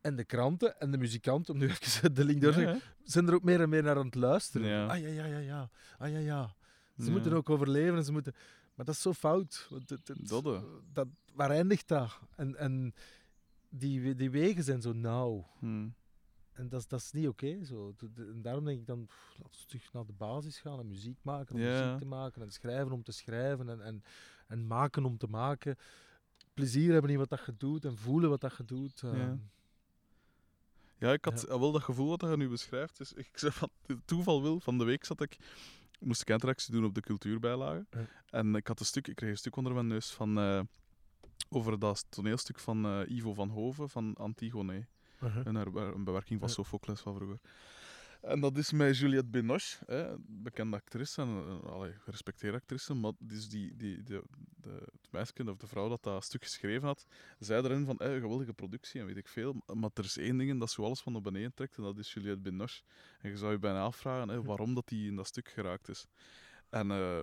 en de kranten en de muzikanten, om nu even de link door te Ja, zeggen, zijn er ook meer en meer naar aan het luisteren. Ja. Ah ja, ja, ja, ja. Ah ja, ja. Ze Ja. moeten ook overleven en ze moeten... Maar dat is zo fout. want het- het- Dat, hè. dat, waar eindigt dat? En, en die, die wegen zijn zo nauw. Hm. En dat, is- dat is niet oké. zo. En daarom denk ik dan, pff, laten we terug naar de basis gaan en muziek maken om muziek te maken en schrijven om te schrijven en, en, en maken om te maken. Plezier hebben in wat dat je doet en voelen wat dat je doet. Ja. ehm. Ja, ik had wel dat gevoel wat je nu beschrijft. Dus ik zeg van, toeval wil, van de week zat ik, moest ik interactie doen op de cultuurbijlage. Ja. En ik had een stuk, ik kreeg een stuk onder mijn neus van, eh, over dat toneelstuk van eh, Ivo van Hoven van Antigone. Uh-huh. Een, een bewerking van. Sophocles van vroeger. En dat is met Juliette Binoche, hè, bekende actrice, en, eh, allee, gerespecteerde actrice, maar dus die, die, de, de, het meisje of de vrouw dat dat stuk geschreven had, zei erin van, eh, geweldige productie en weet ik veel, maar er is één ding dat zo alles van naar beneden trekt, en dat is Juliette Binoche. En je zou je bijna afvragen hè, waarom dat die in dat stuk geraakt is. En eh,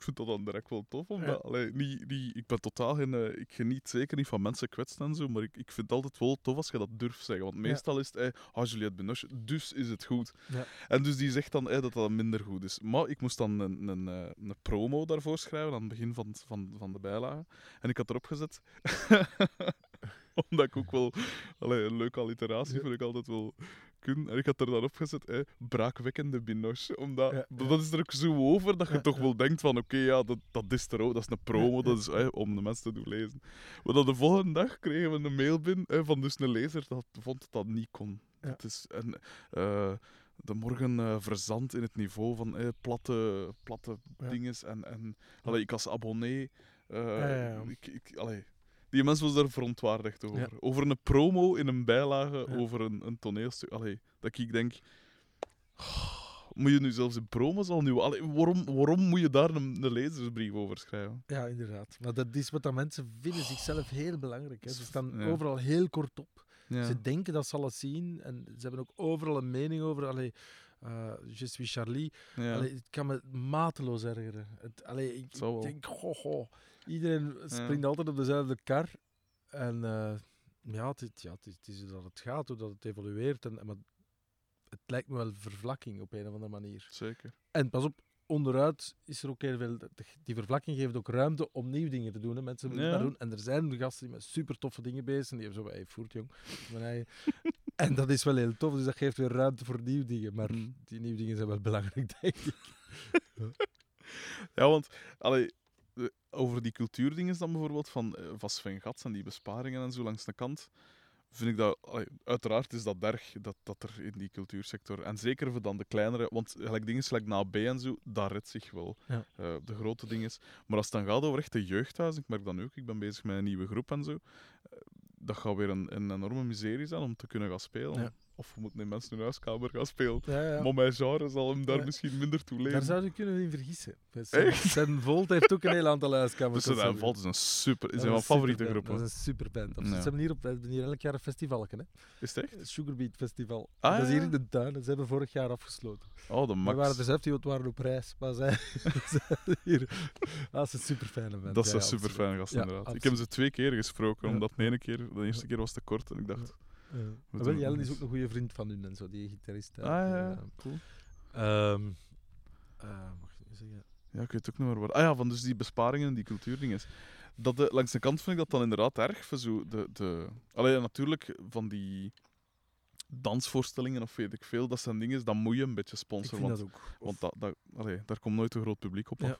ik vind dat dan direct wel tof, omdat allee, niet, niet, ik ben totaal geen... eh, ik geniet zeker niet van mensen kwetsen en zo, maar ik, ik vind het altijd wel tof als je dat durft zeggen. Want meestal is het, eh, ah, Juliette Binoche, dus is het goed. Ja. En dus die zegt dan eh, dat dat minder goed is. Maar ik moest dan een, een, eh, een promo daarvoor schrijven aan het begin van, van, van de bijlage. En ik had erop gezet... omdat ik ook wel... Allee, een leuke alliteratie Ja. vind ik altijd wel kunnen. En ik had er dan op gezet, eh, braakwekkende Binoche. Omdat, Ja, ja. dat is er ook zo over dat je toch wel denkt van, oké, ja, dat, dat is er ook. Dat is een promo, dat is om de mensen te doen lezen. Maar dan de volgende dag kregen we een mail binnen van dus een lezer dat vond dat dat niet kon. Dat is, en, eh, de morgen eh, verzandt in het niveau van eh, platte, platte Ja. dinges. En, en allee, ik als abonnee. ja, ja. Ik, ik, allee, die mensen was daar verontwaardigd over. Ja. Over een promo in een bijlage Ja. over een, een toneelstuk. Allee, dat ik denk. Moet je nu zelfs in promos al nu. Allee, waarom, waarom moet je daar een, een lezersbrief over schrijven? Ja, inderdaad. Maar dat is wat dat mensen vinden zichzelf heel belangrijk. Hè. Ze staan Ja. overal heel kort op. Ze denken dat ze alles zien en ze hebben ook overal een mening over. Allee, eh Je suis Charlie. Allee, het kan me mateloos ergeren. Het, allee, ik, ik denk, goh, goh. Iedereen springt altijd op dezelfde kar. En eh, ja, het, is- ja het, is, het is hoe dat het gaat, hoe dat het evolueert. En, maar het lijkt me wel vervlakking op een of andere manier. Zeker. En pas op, onderuit is er ook heel veel. Die vervlakking geeft ook ruimte om nieuwe dingen te doen. Hè. Mensen willen Ja. maar doen. En er zijn gasten die met super toffe dingen bezig zijn. Die hebben zo bij voert, jong. En dat is wel heel tof. Dus dat geeft weer ruimte voor nieuwe dingen. Maar Mm. die nieuwe dingen zijn wel belangrijk, denk ik. Ja, want allee, eh, over die cultuurdingen dan bijvoorbeeld, van, eh, van Sven Gats en die besparingen en zo langs de kant, vind ik dat, allee, uiteraard is dat erg dat, dat er in die cultuursector, en zeker voor dan de kleinere, want gelijk dingen gelijk na B en zo, dat redt zich wel. Ja. Eh, de grote dingen. Maar als het dan gaat over echte jeugdhuis, ik merk dat nu ook, ik ben bezig met een nieuwe groep en zo, eh, dat gaat weer een, een enorme miserie zijn om te kunnen gaan spelen. Ja. Of we moeten in mensen hun huiskamer gaan spelen. Ja, ja. Maar mijn genre zal hem daar Ja. misschien minder toe Daar leren. zou je kunnen in vergissen. Sen Volt heeft ook een heel aantal huiskamers. Dus dat valt is een super, is een van favoriete groepen. Dat is een superband. Of Ja. Ze hebben hier, op, we hebben hier elk jaar een festival. Hè? Is het echt? Het Sugarbeat Festival. Ah, dat is hier in de tuin. Ze hebben vorig jaar afgesloten. Oh, de We max. waren er zelf die waren op reis. Maar zij, hier. Ah, Dat is een super fijne band. dat is een super fijne gast, inderdaad. Ik heb ze twee keer gesproken, omdat de ene keer, de eerste keer was te kort en ik dacht. Ja. Maar wel, nog is ook een goede vriend van hun en zo, die gitarist. Ah ja, Eh, cool. ehm, eh, mag ik zeggen? Ja, ik weet ook niet meer waar. Ah ja, van dus die besparingen en die cultuurdingen. Dat de, langs de kant vind ik dat dan inderdaad erg. Voor zo de, de... Allee, natuurlijk, van die dansvoorstellingen of weet ik veel, dat zijn dingen, dat moet je een beetje Ik sponsoren. vind Want dat ook. Want dat, dat, allee, daar komt nooit een groot publiek op Ja.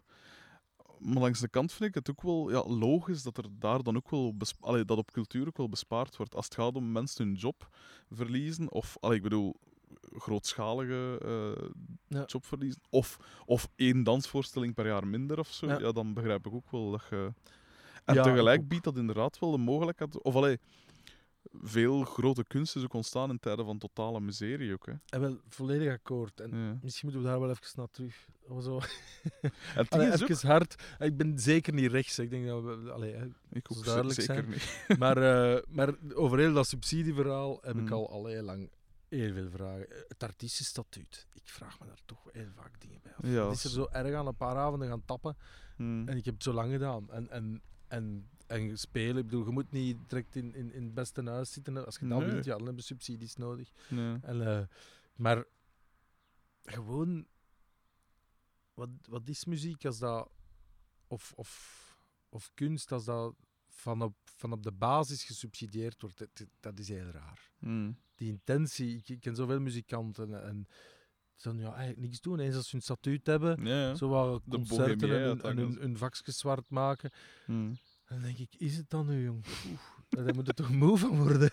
Maar langs de kant vind ik het ook wel ja, logisch dat er daar dan ook wel allee, dat op cultuur ook wel bespaard wordt. Als het gaat om mensen hun job verliezen, of allee, ik bedoel grootschalige eh, Ja. job verliezen, of, of één dansvoorstelling per jaar minder of zo, Ja. ja. dan begrijp ik ook wel dat je. En tegelijk biedt dat inderdaad wel de mogelijkheid. Of allee, veel grote kunst is ook ontstaan in tijden van totale miserie ook. Hè. En wel, volledig akkoord. En Ja. misschien moeten we daar wel even naar terug. Of zo. En Allee, is ook, even hard. Ik ben zeker niet rechts. hè. Ik denk dat we... Allee, hè. ik ook duidelijk zeker zijn. niet. maar, eh, maar over heel dat subsidieverhaal heb ik Hmm. al, al heel lang heel veel vragen. Eh, Het artiestenstatuut. Ik vraag me daar toch heel vaak dingen bij af. Ja, Het is er zo erg aan een paar avonden gaan tappen. Hmm. En ik heb het zo lang gedaan. En, en, en, en spelen. Ik bedoel, je moet niet direct in, in, in het beste huis zitten. Als je dat Nee. wilt, ja, dan hebben subsidies nodig. En, eh, maar gewoon, wat, wat is muziek als dat, of, of, of kunst als dat van op, van op de basis gesubsidieerd wordt? Dat, dat is heel raar. Hmm. Die intentie, ik, ik ken zoveel muzikanten en dan ja, eigenlijk niks doen. Eens als ze een statuut hebben, Ja, ja. zo wat concerten en, hun- hun, hun vakjes zwart maken. Hmm. En dan denk ik, is het dan nu, jong? Oeh, daar moet er toch moe van worden?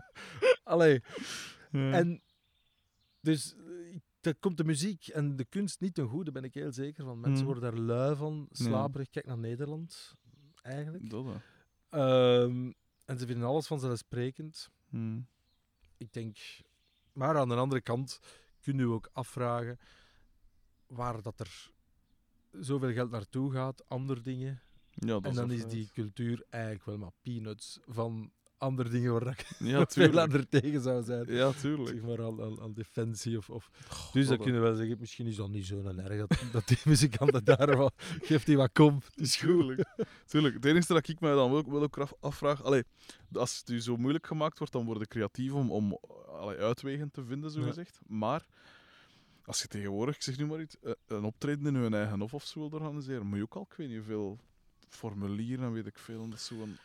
Allee. Ja. En dus eh, dat komt de muziek en de kunst niet ten goede, ben ik heel zeker van. Mensen Mm. worden daar lui van, slaperig. Kijk naar Nederland, eigenlijk. Ehm, en ze vinden alles vanzelfsprekend. Hmm. Ik denk, maar aan de andere kant kunnen we ook afvragen waar dat er zoveel geld naartoe gaat, andere dingen. Ja, dat en dan is die cultuur eigenlijk wel maar peanuts van andere dingen waar ik Ja, veel aan tegen zou zijn. Ja, tuurlijk. Zeg maar aan, aan, aan defensie of, of Oh, Dus dat dat- kunnen we wel zeggen, misschien is dat niet zo erg dat, dat die muzikanten daar wat, geeft die wat kom. Is goed. Tuurlijk. Het enige dat ik mij dan wel, wel ook af- afvraag, allee, als het u zo moeilijk gemaakt wordt, dan word ik creatief om, om allee, uitwegen te vinden, zo Ja. gezegd. Maar als je tegenwoordig, ik zeg nu maar iets, eh, een optreden in je eigen hof of zo wil organiseren, moet je ook al, ik weet niet hoeveel formulieren en weet ik veel. En dat is zo een...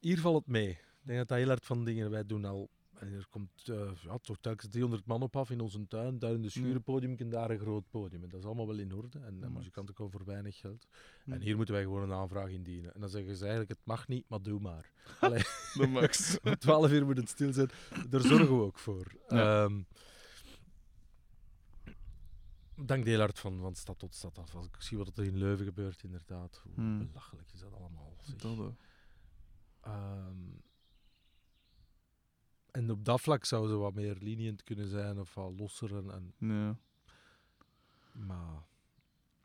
Hier valt het mee. Ik denk dat dat heel hard van dingen wij doen al. En er komt eh, ja, toch telkens 300 man op af in onze tuin. Daar in de schurenpodium en daar een groot podium. En dat is allemaal wel in orde. En de Ja, muzikanten komen voor weinig geld. En hier moeten wij gewoon een aanvraag indienen. En dan zeggen ze eigenlijk, het mag niet, maar doe maar. Allee, De max. om 12 uur moet het stil zijn. Daar zorgen we ook voor. Ja. Ehm, dank heel hard van, van stad tot stad af. Als ik zie wat er in Leuven gebeurt, inderdaad. Hoe Hmm. belachelijk is dat allemaal. zeg. Dat. Ehm, en op dat vlak zou ze wat meer lenient kunnen zijn of wat losser. En, en- Ja. maar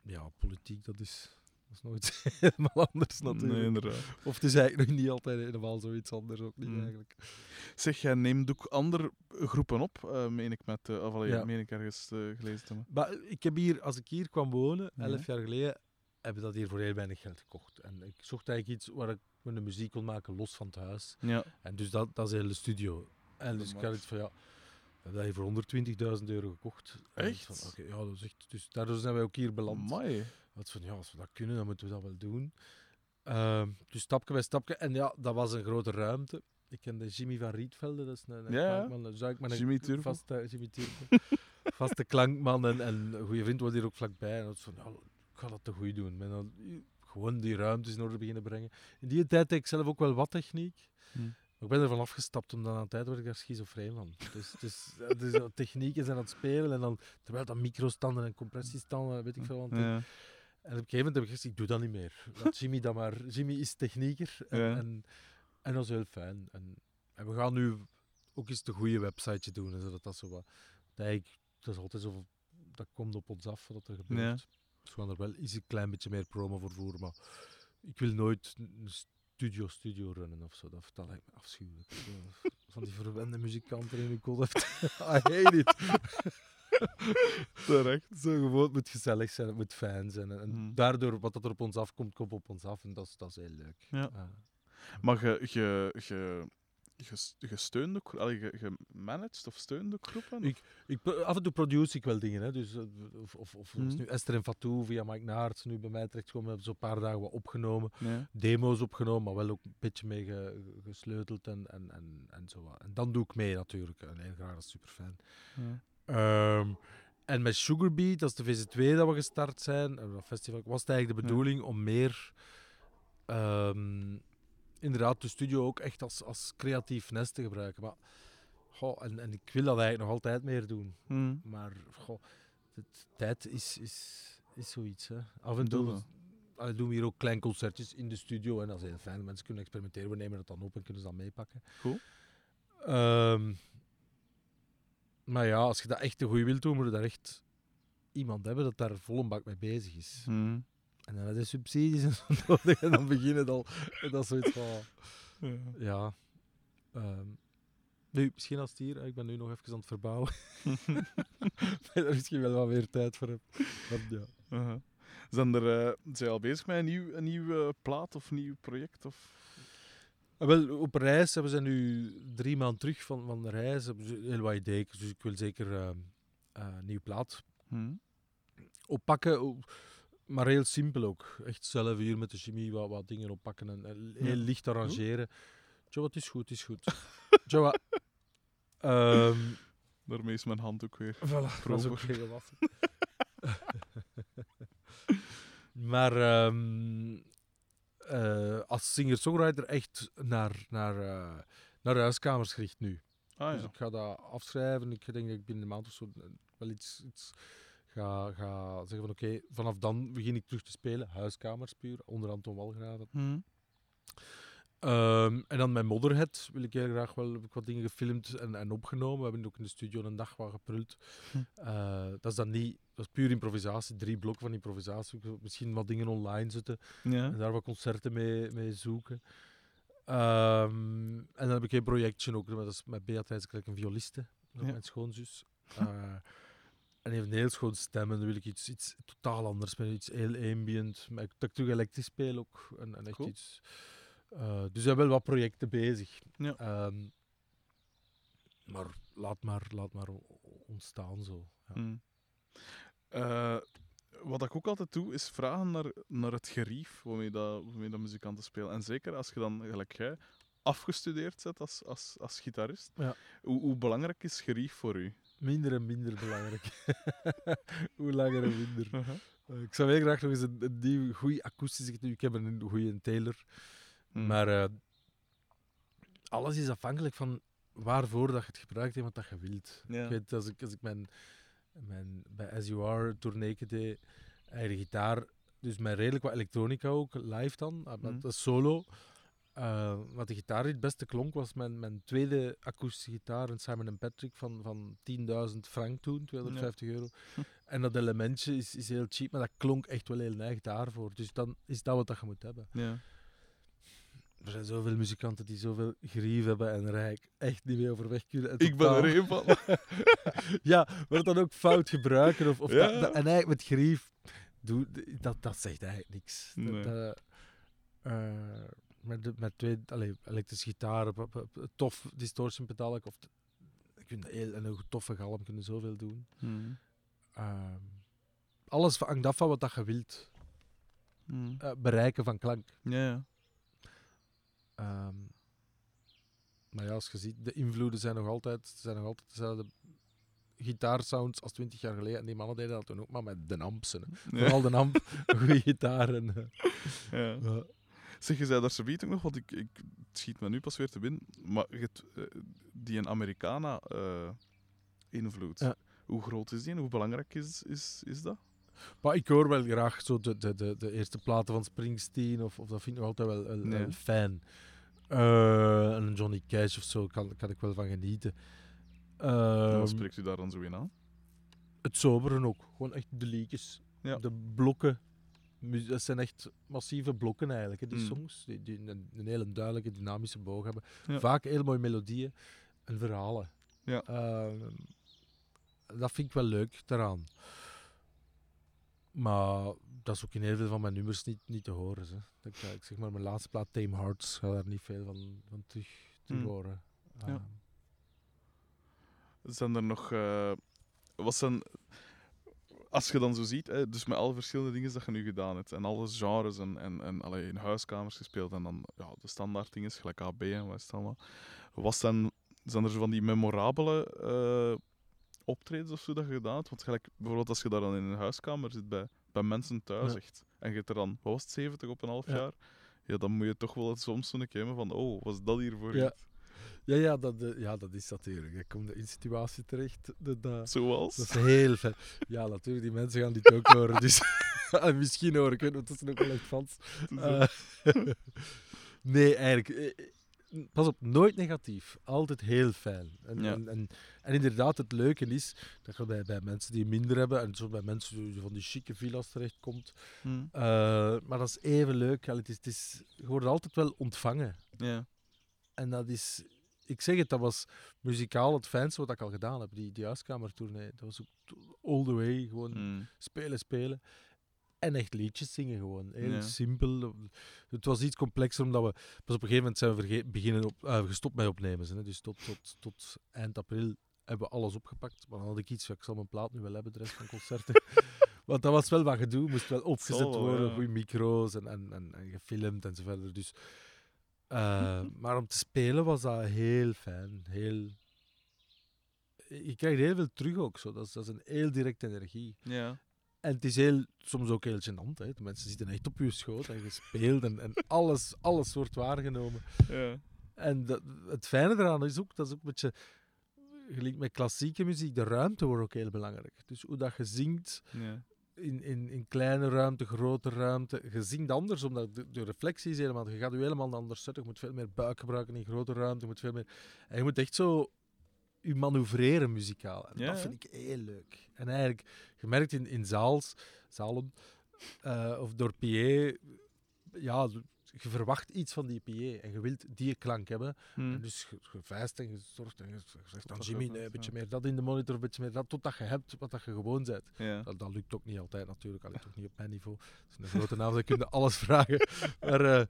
ja, politiek, dat is, is nooit helemaal anders natuurlijk. Nee, inderdaad. Of het is eigenlijk nog niet altijd helemaal zoiets anders, ook niet Hmm. eigenlijk. Zeg, jij neemt ook andere groepen op, eh, meen ik met, eh, of allee, Ja. meen ik ergens eh, gelezen te hebben. Maar ik heb hier, als ik hier kwam wonen, elf jaar geleden, heb ik dat hier voor heel weinig geld gekocht. En ik zocht eigenlijk iets waar ik mijn muziek kon maken los van het huis. Ja. En dus dat, dat is de hele studio. En dus ik had iets van, ja, we hebben dat hier voor 120.000 euro gekocht. Echt? Van, ja, dat is echt, dus daardoor zijn wij ook hier beland. Amai. Dat van, ja, als we dat kunnen, dan moeten we dat wel doen. Ehm, dus stapje bij stapje. En ja, dat was een grote ruimte. Ik kende Jimmy van Rietvelde, dat is een, een Ja, klankman. Een Jimmy Turbo. Vaste, Jimmy Turbo. vaste klankman en, en een goede vriend was hier ook vlakbij. En dat was van, ja, ik ga dat te goed doen. En dan eh, gewoon die ruimtes in orde beginnen brengen. In die tijd deed ik zelf ook wel wat techniek. Hm. Maar ik ben ervan afgestapt, omdat aan de tijd werd ik daar schizofreen van. Dus, dus, eh, dus eh, technieken zijn aan het spelen en dan, terwijl dat microstanden en compressiestanden, weet ik veel wat. Ja. En op een gegeven moment heb ik gezegd, ik doe dat niet meer. Laat Jimmy dat maar. Jimmy is technieker en, Ja. en, en dat is heel fijn. En, en we gaan nu ook eens de goede websiteje doen, zodat dat zo wat... Dat, dat is altijd zo, dat komt op ons af wat er gebeurt. Ja. Dus we gaan er wel eens een klein beetje meer promo voor voeren, maar ik wil nooit een studio studio runnen of zo. Dat, dat lijkt me afschuwelijk. Van die verwende muzikanten in kop heeft. I hate it. Terecht. Zo gewoon, het moet gezellig zijn, het moet fijn zijn. En, Hmm. daardoor, wat dat er op ons afkomt, komt op ons af. En dat is, dat is heel leuk. Ja. Maar je, je, je, ook, je, of steunt ook groepen? Ik- Ik, af en toe produce ik wel dingen. Hè. Dus, eh, of of, of Mhm. nu Esther en Fatou via Mike Naerts nu bij mij terechtkomen. hebben zo'n paar dagen wat opgenomen. Demo's opgenomen, maar wel ook een beetje mee ge- ge- gesleuteld en, en, en, en zo. wat. En dan doe ik mee natuurlijk. En heel graag, dat is super fijn. Ja. Ehm, en met Sugarbeat, dat is de VZ2 dat we gestart zijn, dat festival, was het eigenlijk de Ja. bedoeling om meer, ehm, inderdaad, de studio ook echt als, als creatief nest te gebruiken. Maar, goh, en, en ik wil dat eigenlijk nog altijd meer doen. Hm. Maar goh, de tijd is, is, is zoiets. Hè. Af en toe allee, doen we hier ook klein concertjes in de studio. En dat is heel fijn. Mensen kunnen experimenteren. We nemen het dan op en kunnen ze dat meepakken. Cool. Ehm, maar ja, als je dat echt te goed wilt doen, moet je daar echt iemand hebben dat daar vol een bak mee bezig is. Hm. En dan heb je subsidies en zo nodig. En dan beginnen al. En dat is zoiets van... Ja. Ja. ehm, nu, misschien als het hier... Ik ben nu nog even aan het verbouwen. dat je daar misschien wel wat meer tijd voor heb. Ja. Aha. Zijn er, eh, zijn je al bezig met een nieuw, een nieuw plaat of een nieuw project? Of? Ah, wel, op reis hebben ze nu drie maanden terug van, van de reis. Heel wat ideeën. Dus ik wil zeker ehm, eh, een nieuwe plaat Hm. oppakken. Maar heel simpel ook. Echt zelf hier met de chemie wat, wat dingen oppakken en, en heel Ja. licht arrangeren. Joe, het is goed, het is goed. Joe, ehm Daarmee is mijn hand ook weer. voilà, dat is ook geen gewassen. maar ehm, eh, als singer-songwriter echt naar, naar, eh, naar huiskamers gericht nu. Ah Dus ik ga dat afschrijven. Ik denk dat ik binnen een maand of zo eh, wel iets, iets ga, ga zeggen van oké, vanaf dan begin ik terug te spelen. Huiskamers puur, onder Anton Walgraven. Hm. Ehm, en dan mijn Motherhead wil ik heel graag wel, heb ik wat dingen gefilmd en, en opgenomen. We hebben ook in de studio een dag wat geprult. Hm. Eh, dat is dan niet, dat is puur improvisatie, drie blokken van improvisatie. Ik Misschien wat dingen online zetten Ja. en daar wat concerten mee, mee zoeken. Ehm, en dan heb ik een projectje ook, dat is met Beatrice, gelijk een violiste, Ja. mijn schoonzus. Eh, en heeft een heel schoon stem en dan wil ik iets, iets totaal anders, met iets heel ambient, maar dat ik terug elektrisch speel ook. En, en echt Cool. iets... eh, dus we hebben wel wat projecten bezig. Ja. Ehm, maar laat maar, laat maar ontstaan zo. Ja. Hm. Eh, wat ik ook altijd doe, is vragen naar, naar het gerief waarmee, dat, waarmee dat muzikanten spelen. En zeker als je dan, gelijk jij, afgestudeerd bent als, als, als gitarist. Ja. Hoe, hoe belangrijk is gerief voor u? Minder en minder belangrijk. Hoe langer en minder. Eh, ik zou heel graag nog eens een, een nieuw, goede akoestische. Ik heb een goede Taylor. Hm. Maar eh, alles is afhankelijk van waarvoor dat je het gebruikt en wat dat je wilt. Ja. Ik weet, als ik, als ik mijn mijn, bij As You Are tournee deed, eigen gitaar, dus met redelijk wat elektronica ook, live dan, met Mhm. een solo. Uh, wat de gitaar het beste klonk was mijn, mijn tweede akoestische gitaar, een Simon Patrick van, van 10.000 frank toen, 250 euro. En dat elementje is, is heel cheap, maar dat klonk echt wel heel neig daarvoor. Dus dan is dat wat dat je moet hebben. Ja. Er zijn zoveel muzikanten die zoveel grief hebben en rijk echt niet meer overweg kunnen. en Ik ben er één van. ja, maar dan ook fout gebruiken. Of, of Ja. dat, dat- en eigenlijk met grief, doe, dat, dat zegt eigenlijk niks. Dat- Nee. dat, eh, met, de- met twee allee, elektrische gitaren, tof distortion pedaal, of heel, en een toffe galm kunnen zoveel doen. Mhm. Ehm, alles hangt af van wat dat je wilt Mhm. eh, bereiken van klank. Ja, ja. Ehm, maar ja, als je ziet, de invloeden zijn nog altijd, zijn nog altijd dezelfde gitaarsounds als 20 jaar geleden. En die mannen deden dat toen ook maar met de amps. Hè. Ja. Vooral de amp, goede gitaar. En, eh, Ja. Zeg, je zei daar zoiets ook nog, want ik, ik, het schiet me nu pas weer te binnen. Maar eh, die een Americana eh, invloed. Ja. Hoe groot is die en hoe belangrijk is, is, is dat? Maar ik hoor wel graag zo de, de, de, de eerste platen van Springsteen, of, of dat vind ik nog altijd wel, Nee. fijn. En een Johnny Cash of zo kan, kan ik wel van genieten. En Ehm, wat spreekt u daar dan zo in aan? het soberen ook. Gewoon echt de liedjes. Ja. De blokken. Dat zijn echt massieve blokken eigenlijk, hè, die Mm. songs. Die, die een, een hele duidelijke, dynamische boog hebben. Ja. Vaak heel mooie melodieën en verhalen. Ja. Ehm, dat vind ik wel leuk daaraan. Maar dat is ook in heel veel van mijn nummers niet, niet te horen. Hè. Ik, ik zeg maar, mijn laatste plaat, Tame Hearts, ga daar niet veel van, van terug, terug Mm. horen. Ja. Ehm, Zijn er nog... eh, wat zijn... Als je dan zo ziet, hè, dus met alle verschillende dingen dat je nu gedaan hebt, en alle genres en, en, en allee, in huiskamers gespeeld, en dan ja, de standaard dingen, gelijk AB en wat is het allemaal. Wat zijn, zijn er zo van die memorabele eh, optredens of zo dat je gedaan hebt? Want gelijk, bijvoorbeeld als je daar dan in een huiskamer zit bij, bij mensen thuis, Ja. echt, en je hebt er dan, wat was het, 70 op een half Ja. jaar? Ja, dan moet je toch wel soms zo'n keer hebben van, oh, wat is dat hier voor Ja. ja, ja, dat, eh, ja, dat is natuurlijk. Je komt in situatie terecht. Dat, dat, Zoals? dat is heel fijn. Ja, natuurlijk, die mensen gaan dit ook horen. Dus misschien hoor ik het, want dat is ook wel echt vans. Eh, nee, eigenlijk. Pas op, nooit negatief. Altijd heel fijn. En, Ja. en, en, en inderdaad, het leuke is dat je bij, bij mensen die minder hebben, en zo bij mensen die van die chique villa's terechtkomt. Eh, maar dat is even leuk. Het is, het is, je wordt altijd wel ontvangen. Ja. En dat is, ik zeg het, dat was muzikaal het fijnste wat ik al gedaan heb. Die, die huiskamertournee. Dat was ook all the way. Gewoon Hm. spelen, spelen. En echt liedjes zingen gewoon. Heel Ja. simpel. Het was iets complexer, omdat we... Pas op een gegeven moment zijn we beginnen op, eh, gestopt met opnemen. Hè. Dus tot, tot, tot eind april hebben we alles opgepakt. Maar dan had ik iets, ik zal mijn plaat nu wel hebben, de rest van concerten. Want dat was wel wat gedoe. Moest wel opgezet worden, ja. goede micro's en, en, en, en gefilmd en zo verder. Dus, eh, maar om te spelen was dat heel fijn. Heel... Je krijgt heel veel terug ook. Zo. Dat, is, dat is een heel directe energie. Ja. En het is heel, soms ook heel gênant. Hè. De mensen zitten echt op je schoot en je speelt en, en alles, alles wordt waargenomen. Ja. En dat, het fijne eraan is ook, dat is ook een beetje gelijk met klassieke muziek, de ruimte wordt ook heel belangrijk. Dus hoe dat je zingt Ja. in, in, in kleine ruimte, grote ruimte, je zingt anders, omdat de, de reflectie is helemaal, je gaat je helemaal anders zetten, je moet veel meer buik gebruiken in grote ruimte, je moet veel meer, en je moet echt zo je manoeuvreren muzikaal. En Ja, dat vind ik heel leuk. En eigenlijk, je merkt in, in zaals, zalen, eh, of door PA, ja, je verwacht iets van die PA en je wilt die klank hebben. Hm. En dus je, je vijst en je zorgt en je zegt aan Jimmy, nee, een beetje meer dat in de monitor, een beetje meer dat, totdat je hebt wat dat je gewoon bent. Ja. Dat, dat lukt ook niet altijd natuurlijk, lukt ook niet op mijn niveau. Het is een grote naam, dan kun je alles vragen. Maar, eh,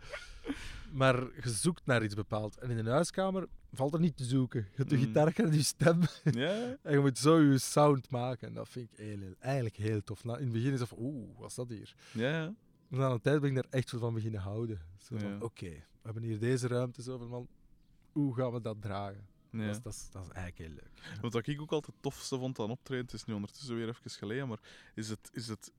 maar je zoekt naar iets bepaald. En in een huiskamer valt er niet te zoeken. Je hebt de Mhm. gitaar en je stem Ja. en je moet zo je sound maken. En dat vind ik heel, heel- eigenlijk heel tof. Na, in het begin is het van, oeh, wat is dat hier? Ja. Na een tijd ben ik daar echt zo van beginnen houden. Zo van, Ja. oké, we hebben hier deze ruimte, zoveel man. Hoe gaan we dat dragen? ja. Dat, is, dat, is, dat is eigenlijk heel leuk. Wat ik ook altijd het tofste vond aan optreden, het is nu ondertussen weer even geleden, maar is het, is het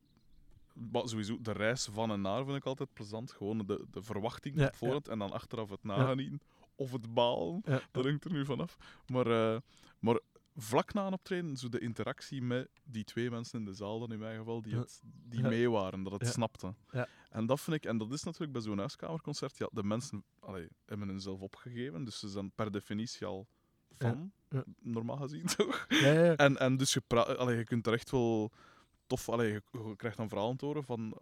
maar sowieso de reis van en naar vind ik altijd plezant. Gewoon de, de verwachting Ja, op voorhand en dan achteraf het nagenieten. Of het balen, Ja. dat hangt er nu vanaf. Maar, eh, maar vlak na een optreden, zo de interactie met die twee mensen in de zaal, dan in mijn geval, die, het, die mee waren, dat het Ja. snapten. Ja. En dat vind ik, en dat is natuurlijk bij zo'n huiskamerconcert, ja, de mensen allee, hebben hunzelf opgegeven, dus ze zijn per definitie al Ja. normaal gezien toch? Ja, ja. En, en dus je, allee, je kunt er echt wel tof, allee, je, je krijgt dan verhalen te horen van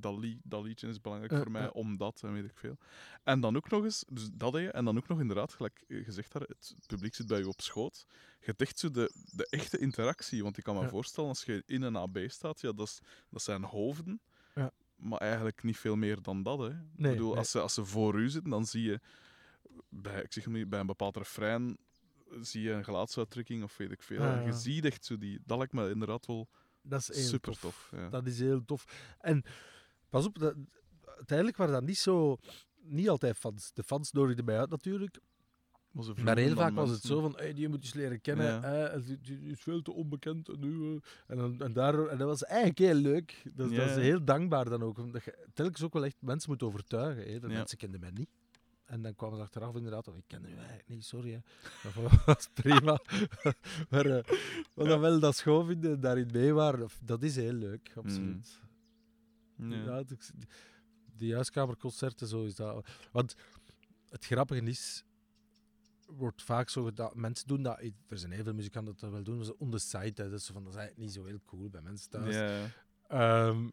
dat, lied, dat liedje is belangrijk Ja, voor mij, ja. omdat en weet ik veel. En dan ook nog eens, dus dat deed je, en dan ook nog inderdaad, gelijk je gezegd daar, het publiek zit bij je op schoot. Je echt zo de, de echte interactie, want ik kan me Ja. voorstellen als je in een AB staat, ja, dat, is, dat zijn hoofden, Ja. maar eigenlijk niet veel meer dan dat. Hè. ik bedoel, nee. Als, ze, als ze voor u zitten, dan zie je bij, ik zeg maar bij een bepaald refrein zie je een gelaatsuitdrukking of weet ik veel. Ja, je ziet echt zo die, dat lijkt me inderdaad wel Dat is heel super tof. tof. ja. Dat is heel tof. En pas op, dat, uiteindelijk waren dat niet zo... Niet altijd fans. De fans nodigden mij uit natuurlijk. Maar, heel vaak was het zo van, hey, die moet je eens leren kennen. Ja. en die, is veel te onbekend. En, nu, eh, en, dan, en, daardoor, en dat was eigenlijk heel leuk. Dat, dat is heel dankbaar dan ook. Omdat je telkens ook wel echt mensen moet overtuigen. Hè. De Ja. mensen kenden mij niet. En dan kwamen ze achteraf inderdaad, oh, ik ken u eigenlijk niet, sorry. Hè. Dat was prima. maar eh, wat dan wel dat schoon vinden en daarin mee waren, dat is heel leuk, absoluut. Ja. Ja, het- die huiskamerconcerten, zo is dat. Want het grappige is, wordt vaak zo gedaan, mensen doen dat, er zijn heel veel muzikanten dat dat wel doen, maar zo on the side, hè, zo van, dat is eigenlijk niet zo heel cool bij mensen thuis. Ja. Ehm,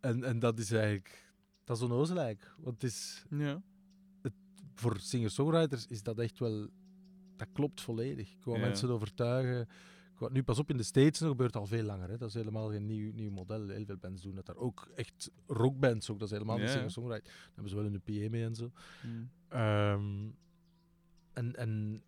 en, en dat is eigenlijk, dat is onnozel eigenlijk. Want het is, Ja. voor singer-songwriters is dat echt wel, dat klopt volledig. Wil Ja. mensen overtuigen. Nu pas op, in de States nog gebeurt al veel langer. Hè. Dat is helemaal geen nieuw, nieuw model. Heel veel bands doen dat daar. Ook echt rockbands ook. Dat is helemaal niet singer-songwriter. Daar hebben ze wel een PA mee en zo. Mm. Ehm, en en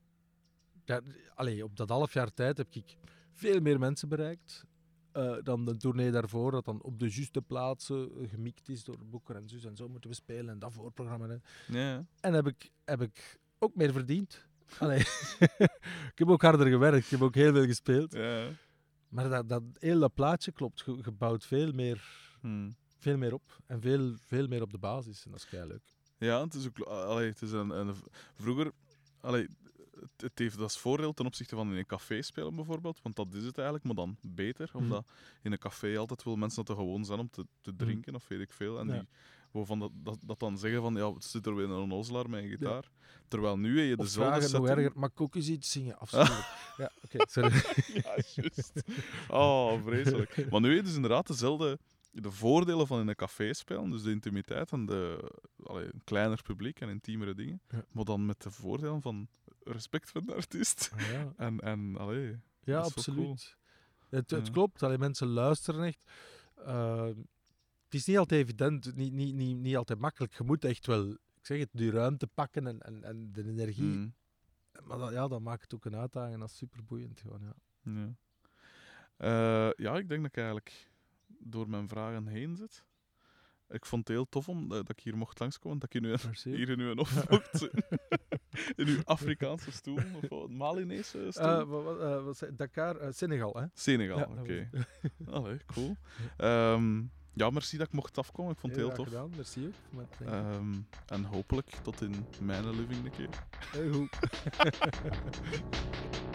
ja, allee, op dat half jaar tijd heb ik veel meer mensen bereikt. eh, dan de tournee daarvoor, dat dan op de juiste plaatsen gemikt is door Boeker en Zus en zo moeten we spelen en dat voorprogramma. Hè. Ja. En heb ik, heb ik ook meer verdiend. Allee. ik heb ook harder gewerkt, ik heb ook heel veel gespeeld. Ja. Maar dat, dat hele plaatje klopt. Je, je bouwt veel meer, Hm. veel meer op. En veel, veel meer op de basis. En dat is kei leuk. Ja, het is ook. Allee, het is een, een, vroeger. Allee, het, het heeft dat voordeel ten opzichte van in een café spelen bijvoorbeeld. Want dat is het eigenlijk, maar dan beter. Mhm. Omdat in een café altijd wel mensen dat er gewoon zijn om te, te drinken of weet ik veel. En Ja. die waarvan dat, dat, dat dan zeggen van ja, het zit er weer een onnozelaar met een gitaar. Terwijl nu heb je dezelfde vragen, hoe erger, ik ook eens iets zingen? Afschuwelijk. ja, oké, sorry. Ja, juist. Oh, vreselijk. Maar nu heb je dus inderdaad dezelfde de voordelen van in een café spelen, dus de intimiteit en de allee, een kleiner publiek en intiemere dingen, Ja. maar dan met de voordelen van respect voor de artiest. Ah, ja, En, en allee, ja absoluut. Het, het klopt. Allee, mensen luisteren echt. Uh, het is niet altijd evident, niet, niet, niet, niet altijd makkelijk. Je moet echt wel, ik zeg het, die ruimte pakken en, en, en de energie. mm, Maar dat, ja, dat maakt het ook een uitdaging en dat is super boeiend. Gewoon, ja. ja. Eh, ja, ik denk dat ik eigenlijk door mijn vragen heen zit. Ik vond het heel tof om, eh, dat ik hier mocht langskomen, dat ik nu hier in uw hof mocht in uw Afrikaanse stoel, of wat, Malinese stoel. Eh, wat, wat, Dakar, Senegal, hè? Senegal, Ja, oké. Allee, cool. Ehm, ja, merci dat ik mocht afkomen. Ik vond het heel graag tof. Gedaan. Merci ook. Met, ik. Ehm, en hopelijk tot in mijn living een keer. Heel goed.